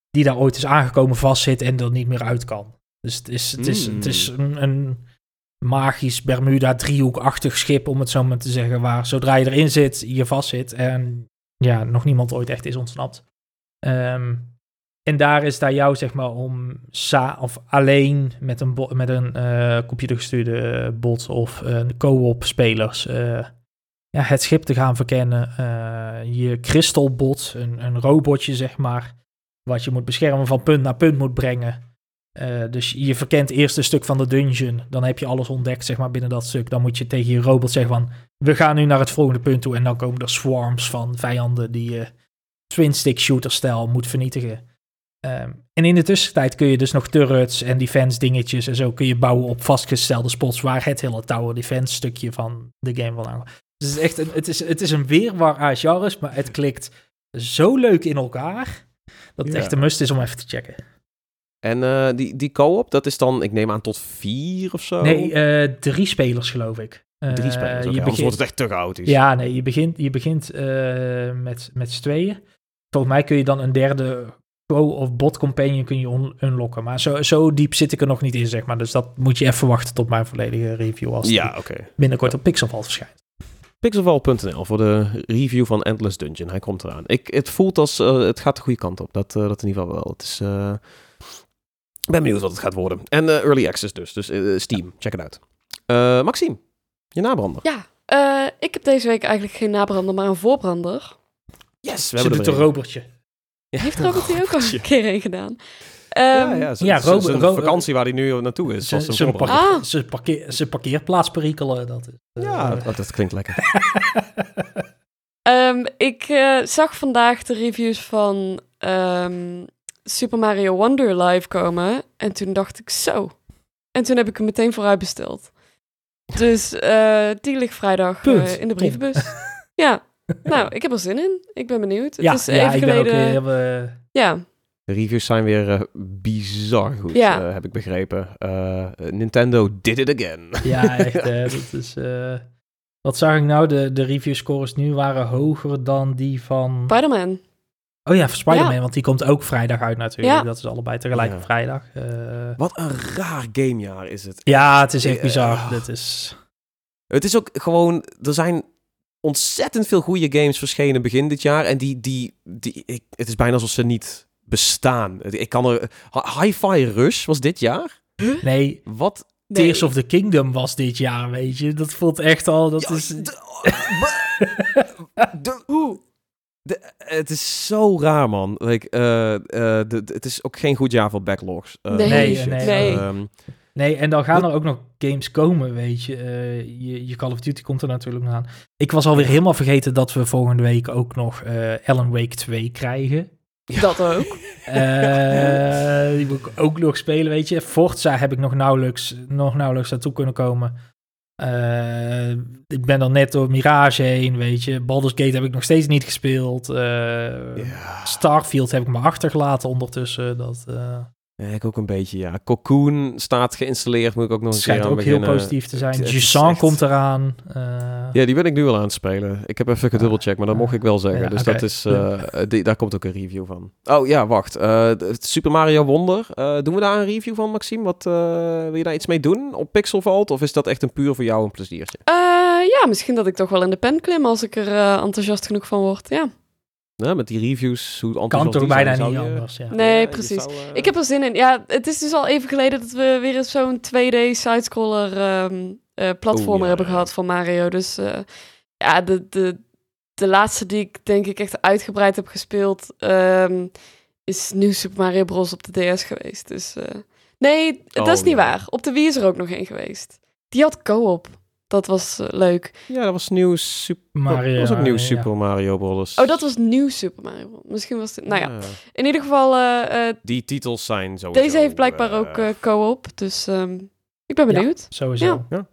S3: die daar ooit is aangekomen vastzit en er niet meer uit kan. Dus het is, het is, het is hmm. een, een magisch Bermuda-driehoekachtig schip, om het zo maar te zeggen, waar zodra je erin zit, je vastzit en ja, nog niemand ooit echt is ontsnapt. Um, en daar is daar jou, zeg maar, om sa of alleen met een, met een uh, computergestuurde bot of een co-op spelers uh, ja, het schip te gaan verkennen. Uh, je crystalbot, een, een robotje, zeg maar, wat je moet beschermen van punt naar punt moet brengen. Dus je verkent eerst een stuk van de dungeon. Dan heb je alles ontdekt, zeg maar, binnen dat stuk. Dan moet je tegen je robot zeggen van, we gaan nu naar het volgende punt toe. En dan komen er swarms van vijanden die je twin-stick shooter stijl moet vernietigen. Ehm, en in de tussentijd kun je dus nog turrets en defense dingetjes en zo kun je bouwen op vastgestelde spots waar het hele tower defense stukje van de game van aangaat. Dus het is echt een, het is, het is een weerwar aan genres, maar het klikt zo leuk in elkaar dat het echt een must is om even te checken.
S1: En uh, die, die co-op, dat is dan, ik neem aan, tot vier of zo?
S3: Nee, uh, drie spelers geloof ik.
S1: Drie spelers, okay, je begint... wordt het echt te chaotisch.
S3: Ja, nee, je begint, je begint met, met z'n tweeën. Volgens mij kun je dan een derde co- of bot companion kun je unlocken. Maar zo, zo diep zit ik er nog niet in, zeg maar. Dus dat moet je even wachten tot mijn volledige review als
S1: ja, okay.
S3: binnenkort op Pixelval verschijnt.
S1: Pixelval.nl voor de review van Endless Dungeon. Hij komt eraan. Ik, het voelt als uh, het gaat de goede kant op. Dat, uh, dat in ieder geval wel. Het is, uh, ben benieuwd wat het gaat worden. En Early Access dus. Dus Steam, check it out. Maxime, je nabrander.
S2: Ja, ik heb deze week eigenlijk geen nabrander, maar een voorbrander.
S1: Yes, we
S3: Ze
S1: hebben
S3: doet een robertje.
S2: Ja. Heeft Robert die ook al een keer heen gedaan? Um,
S1: ja, ja, ja Robert, vakantie waar hij nu naartoe is. Ze,
S3: ze, parkeer, ah. ze, parkeer, ze parkeerplaats perikelen. Dat is,
S1: uh, ja, dat, dat, klinkt lekker.
S2: um, ik uh, zag vandaag de reviews van um, Super Mario Wonder live komen. En toen dacht ik zo. En toen heb ik hem meteen vooruit besteld. Dus uh, die ligt vrijdag in de brievenbus. ja, nou, ik heb er zin in. Ik ben benieuwd.
S3: Ja,
S2: het is
S3: ja,
S2: even
S3: ik
S2: geleden...
S3: ben ook, uh,
S2: ja.
S1: De reviews zijn weer uh, bizar goed, ja. uh, heb ik begrepen. Nintendo did it again.
S3: Ja, echt. dat is, wat zag ik nou? De, de review scores nu waren hoger dan die van...
S2: Spider-Man.
S3: Oh ja, voor Spider-Man, ja. want die komt ook vrijdag uit natuurlijk. Ja. Dat is allebei tegelijk ja. vrijdag.
S1: Wat een raar gamejaar is het.
S3: Ja, het is echt bizar. Dit is...
S1: Het is ook gewoon... Er zijn ontzettend veel goede games verschenen begin dit jaar. En die, die, die ik, het is bijna alsof ze niet bestaan. Ik kan er... Hi-Fi Rush was dit jaar?
S3: Nee.
S1: Wat?
S3: Tears of the Kingdom was dit jaar, weet je. Dat voelt echt al... Dat
S1: ja,
S3: is...
S1: De, de, hoe? De, het is zo raar, man. Like, uh, uh, de, het is ook geen goed jaar voor backlogs.
S2: Uh, nee, nee, nee. nee. Um,
S3: Nee, en dan gaan er ook nog games komen, weet je. Uh, je, je. Call of Duty komt er natuurlijk nog aan. Ik was alweer helemaal vergeten dat we volgende week ook nog uh, Alan Wake 2 krijgen.
S2: Ja. Dat ook.
S3: uh, die moet ik ook nog spelen, weet je. Forza heb ik nog nauwelijks, nog nauwelijks naartoe kunnen komen. Ik ben dan net door Mirage heen, weet je. Baldur's Gate heb ik nog steeds niet gespeeld. Ja. Starfield heb ik me achtergelaten ondertussen. Dat...
S1: Ja, ik ook een beetje, ja. Cocoon staat geïnstalleerd, moet ik ook nog een
S3: Schijnt
S1: keer
S3: aan
S1: ook heel
S3: positief te zijn. Jussan echt... komt eraan. Uh...
S1: Ja, die ben ik nu al aan het spelen. Ik heb even gedubbelcheckt, maar dat mocht ik wel zeggen. Ja, dus okay. dat is, uh, die, daar komt ook een review van. Oh ja, wacht. Uh, Super Mario Wonder. doen we daar een review van, Maxime? Wat, wil je daar iets mee doen op Pixel Vault? Of is dat echt een puur voor jou een pleziertje?
S2: ja, misschien dat ik toch wel in de pen klim als ik er enthousiast genoeg van word, ja.
S1: Ja, met die reviews, hoe
S3: Kan toch bijna niet je... anders, ja.
S2: Nee, ja, precies. Zou, uh... Ik heb er zin in. Ja, het is dus al even geleden dat we weer eens zo'n 2D-sidescroller um, uh, platformer oh, ja, hebben gehad van Mario. Dus uh, ja, de, de, de laatste die ik denk ik echt uitgebreid heb gespeeld... Um, is New Super Mario Bros. op de DS geweest. Dus nee, dat oh, is niet waar. Op de Wii is er ook nog één geweest. Die had co-op. Dat was uh, leuk.
S1: Ja, dat was nieuw Super Mario. Dat was ook nieuw ja. Super Mario Bros.
S2: Oh, dat was nieuw Super Mario Bros. Misschien was het... Nou ja, in ieder geval... Uh, uh,
S1: Die titels zijn zo.
S2: Deze heeft blijkbaar ook co-op, dus um, ik ben benieuwd. Ja,
S3: sowieso.
S1: Ja.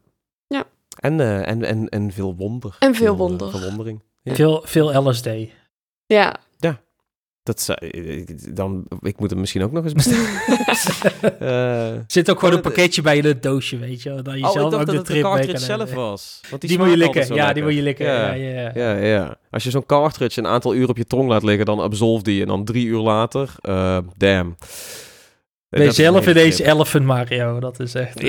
S1: ja. En, en, en, en veel wonder.
S2: En veel, veel wonder.
S1: verwondering.
S3: Veel, veel LSD.
S2: Ja.
S1: Dat uh, dan, ik moet hem misschien ook nog eens bestellen.
S3: uh, Zit ook gewoon een pakketje bij in het doosje, weet je.
S1: Dat
S3: je oh, zelf
S1: ook
S3: de trip
S1: kan zelf was.
S3: Want die, die moet je likken. Ja, die moet je likken. Ja, ja,
S1: ja. ja, ja. Als je zo'n cartridge een aantal uur op je tong laat liggen, dan absolve die. En dan drie uur later, uh, damn.
S3: Ben je zelf in deze Elephant Mario, dat is echt...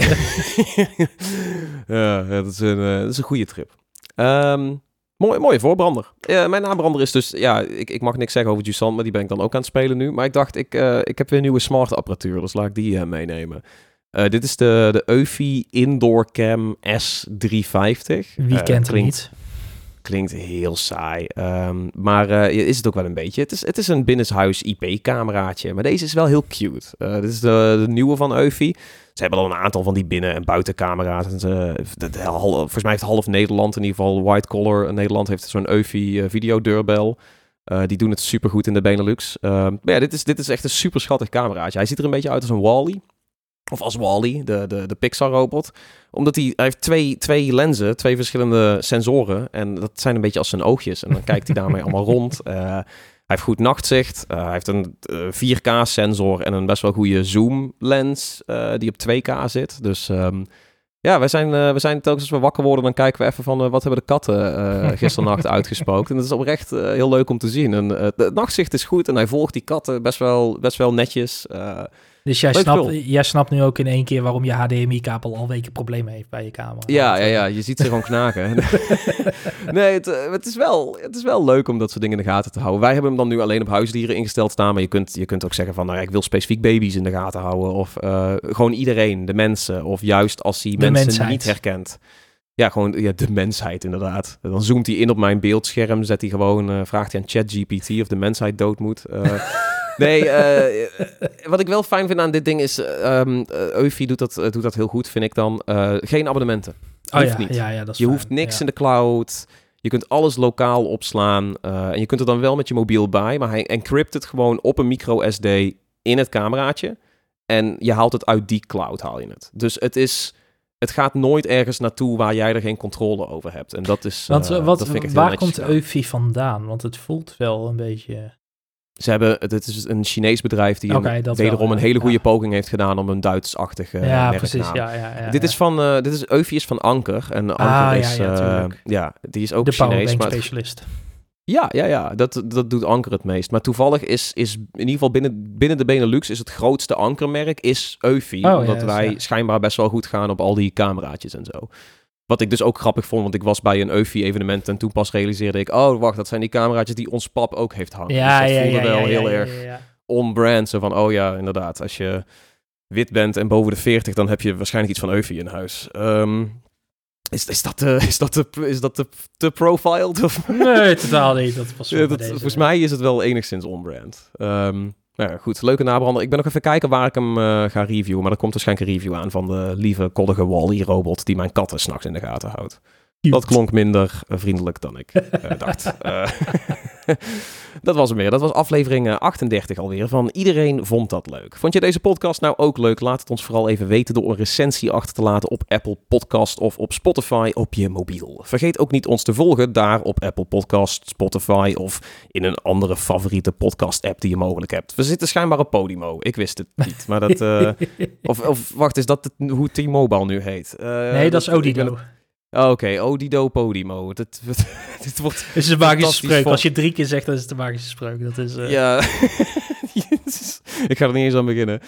S1: ja, dat is een, dat is een goede trip. Um, Mooi, mooie voorbrander. Uh, mijn naambrander is dus, ja, ik, ik mag niks zeggen over Jusant, maar die ben ik dan ook aan het spelen nu. Maar ik dacht, ik, uh, ik heb weer nieuwe smart apparatuur, dus laat ik die uh, meenemen. dit is de, de Eufy Indoor Cam S350.
S3: Wie kent het niet?
S1: Klinkt heel saai, um, maar is het ook wel een beetje. Het is, het is een binnenshuis IP-cameraatje, maar deze is wel heel cute. dit is de, de nieuwe van Eufy. Ze hebben al een aantal van die binnen- en buitencamera's. En ze, de, de, volgens mij heeft half Nederland, in ieder geval white collar Nederland, heeft zo'n Eufy uh, videodeurbel. die doen het supergoed in de Benelux. maar ja, dit is, dit is echt een super schattig cameraatje. Hij ziet er een beetje uit als een Wally. Of als Wally, de, de, de Pixar-robot. Omdat hij, hij heeft twee, twee lenzen, twee verschillende sensoren. En dat zijn een beetje als zijn oogjes. En dan kijkt hij daarmee allemaal rond. hij heeft goed nachtzicht. hij heeft een 4K-sensor en een best wel goede zoom-lens die op 2K zit. Dus um, ja, wij zijn, uh, we zijn telkens als we wakker worden, dan kijken we even van uh, wat hebben de katten uh, gisternacht uitgespookt. En dat is oprecht heel leuk om te zien. En het nachtzicht is goed en hij volgt die katten best wel, best wel netjes.
S3: Dus jij snapt, jij snapt nu ook in één keer waarom je HDMI-kabel al weken problemen heeft bij je camera.
S1: Ja, ja, ja, je ziet ze gewoon knaken. nee, het, eh, het, is wel, het is wel leuk om dat soort dingen in de gaten te houden. Wij hebben hem dan nu alleen op huisdieren ingesteld staan. Maar je kunt, je kunt ook zeggen van, nou ja, ik wil specifiek baby's in de gaten houden. Of uh, gewoon iedereen, de mensen. Of juist als hij mensen mensheid. niet herkent. Ja, gewoon ja, de mensheid inderdaad. Dan zoomt hij in op mijn beeldscherm, zet hij gewoon, uh, vraagt hij aan ChatGPT of de mensheid dood moet. Uh, Nee, uh, wat ik wel fijn vind aan dit ding is... Um, Eufy doet dat, doet dat heel goed, vind ik dan. Uh, geen abonnementen.
S3: Oh hoeft ja, niet. ja, ja, dat is
S1: Je hoeft niks in de cloud. Je kunt alles lokaal opslaan. en je kunt er dan wel met je mobiel bij. Maar hij encrypt het gewoon op een micro SD in het cameraatje. En je haalt het uit die cloud, haal je het. Dus het is het gaat nooit ergens naartoe waar jij er geen controle over hebt. En dat is.
S3: Want, uh, wat, dat vind ik waar komt Eufy vandaan? Want het voelt wel een beetje.
S1: Ze hebben, het is een Chinees bedrijf die een, wederom een hele goede poging heeft gedaan om een Duits-achtige
S3: ja, precies, ja, ja,
S1: ja, Dit is van, uh, dit is Eufy is van Anker en Anker ah, is, ja, uh, ja, die is ook
S3: de
S1: Chinees.
S3: maar specialist.
S1: Ja, ja, ja, dat, dat doet Anker het meest. Maar toevallig is, is in ieder geval binnen, binnen de Benelux is het grootste ankermerk is Eufy. Oh, omdat wij schijnbaar best wel goed gaan op al die cameraatjes en zo. Wat ik dus ook grappig vond, want ik was bij een Eufy-evenement en toen pas realiseerde ik... oh, wacht, dat zijn die cameraatjes die ons pap ook heeft hangen. Ja, dus dat ja, voelde ja, wel heel erg on-brand. Zo van, oh ja, inderdaad, als je wit bent en boven de 40... dan heb je waarschijnlijk iets van Eufy in huis. Um, is, is, dat, uh, is dat, te, is dat profiled? Of?
S3: Nee, totaal niet. Dat was ja, dat,
S1: volgens mij is het wel enigszins on-brand. Um, nou ja, goed, leuke nabrander. Ik ben nog even kijken waar ik hem uh, ga reviewen. Maar er komt waarschijnlijk een review aan van de lieve, koddige Wally-robot die mijn katten s'nachts in de gaten houdt. Dat klonk minder eh, vriendelijk dan ik uh, dacht. Dat was hem weer. Dat was aflevering 38 alweer van Iedereen Vond Dat Leuk. Vond je deze podcast nou ook leuk? Laat het ons vooral even weten door een recensie achter te laten op Apple Podcast of op Spotify op je mobiel. Vergeet ook niet ons te volgen daar op Apple Podcast, Spotify of in een andere favoriete podcast app die je mogelijk hebt. We zitten schijnbaar op Podimo. Ik wist het niet. Maar dat, of, of wacht, is dat het, hoe T-Mobile nu heet?
S3: nee, dat is Odido.
S1: Oh, oké, okay. Odido Podimo. Dit, dit wordt.
S3: Het is een magische spreuk. Als je drie keer zegt, dan is het een magische spreuk. Dat is. Uh...
S1: Ja. ik ga er niet eens aan beginnen.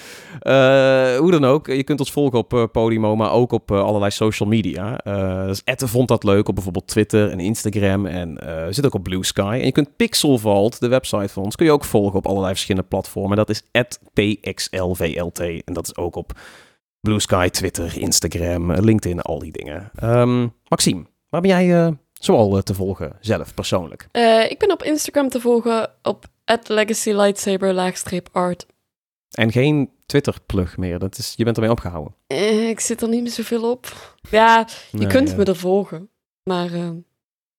S1: Uh, hoe dan ook, je kunt ons volgen op uh, Podimo, maar ook op allerlei social media. dus Ette vond dat leuk op bijvoorbeeld Twitter en Instagram. En zit ook op Blue Sky. En je kunt Pixel de website van ons, kun je ook volgen op allerlei verschillende platformen. Dat is PXLVLT. En dat is ook op Blue Sky, Twitter, Instagram, eh, LinkedIn, al die dingen. Um, Maxime, waar ben jij uh, zoal uh, te volgen zelf, persoonlijk?
S2: ik ben op Instagram te volgen op Legacy Lightsaber art.
S1: En geen Twitter-plug meer, dat is, je bent ermee opgehouden.
S2: ik zit er niet meer zoveel op. Ja, je kunt me er volgen, maar...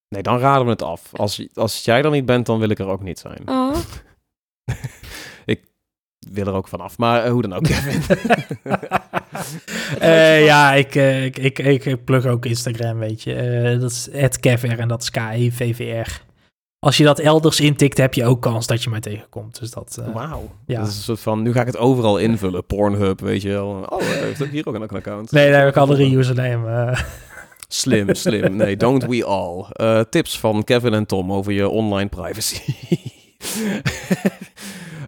S1: Nee, dan raden we het af. Als, als jij er niet bent, dan wil ik er ook niet zijn.
S2: Oh.
S1: wil er ook vanaf. Maar uh, hoe dan ook,
S3: uh, ja, ik, uh, ik, ik, ik, plug ook Instagram, weet je. dat is @kevr en dat is K-E-V-V-R. Als je dat elders intikt, heb je ook kans dat je mij tegenkomt. Dus dat.
S1: Wauw. Ja. Dat is een soort van. Nu ga ik het overal invullen. Pornhub, weet je wel. Oh, heeft ook hier ook een account.
S3: Nee, daar heb ik alle username.
S1: Slim, slim. Nee, don't we all. tips van Kevin en Tom over je online privacy.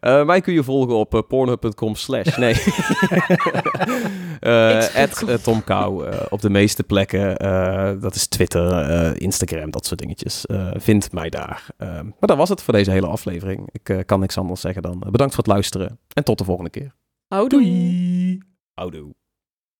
S1: Uh, mij kun je volgen op uh, pornhub.com slash. Nee. uh, Tom Kou op de meeste plekken. dat is Twitter, Instagram, dat soort dingetjes. vind mij daar. maar dat was het voor deze hele aflevering. Ik kan niks anders zeggen dan bedankt voor het luisteren. En tot de volgende keer.
S2: Houdoe.
S1: Houdoe.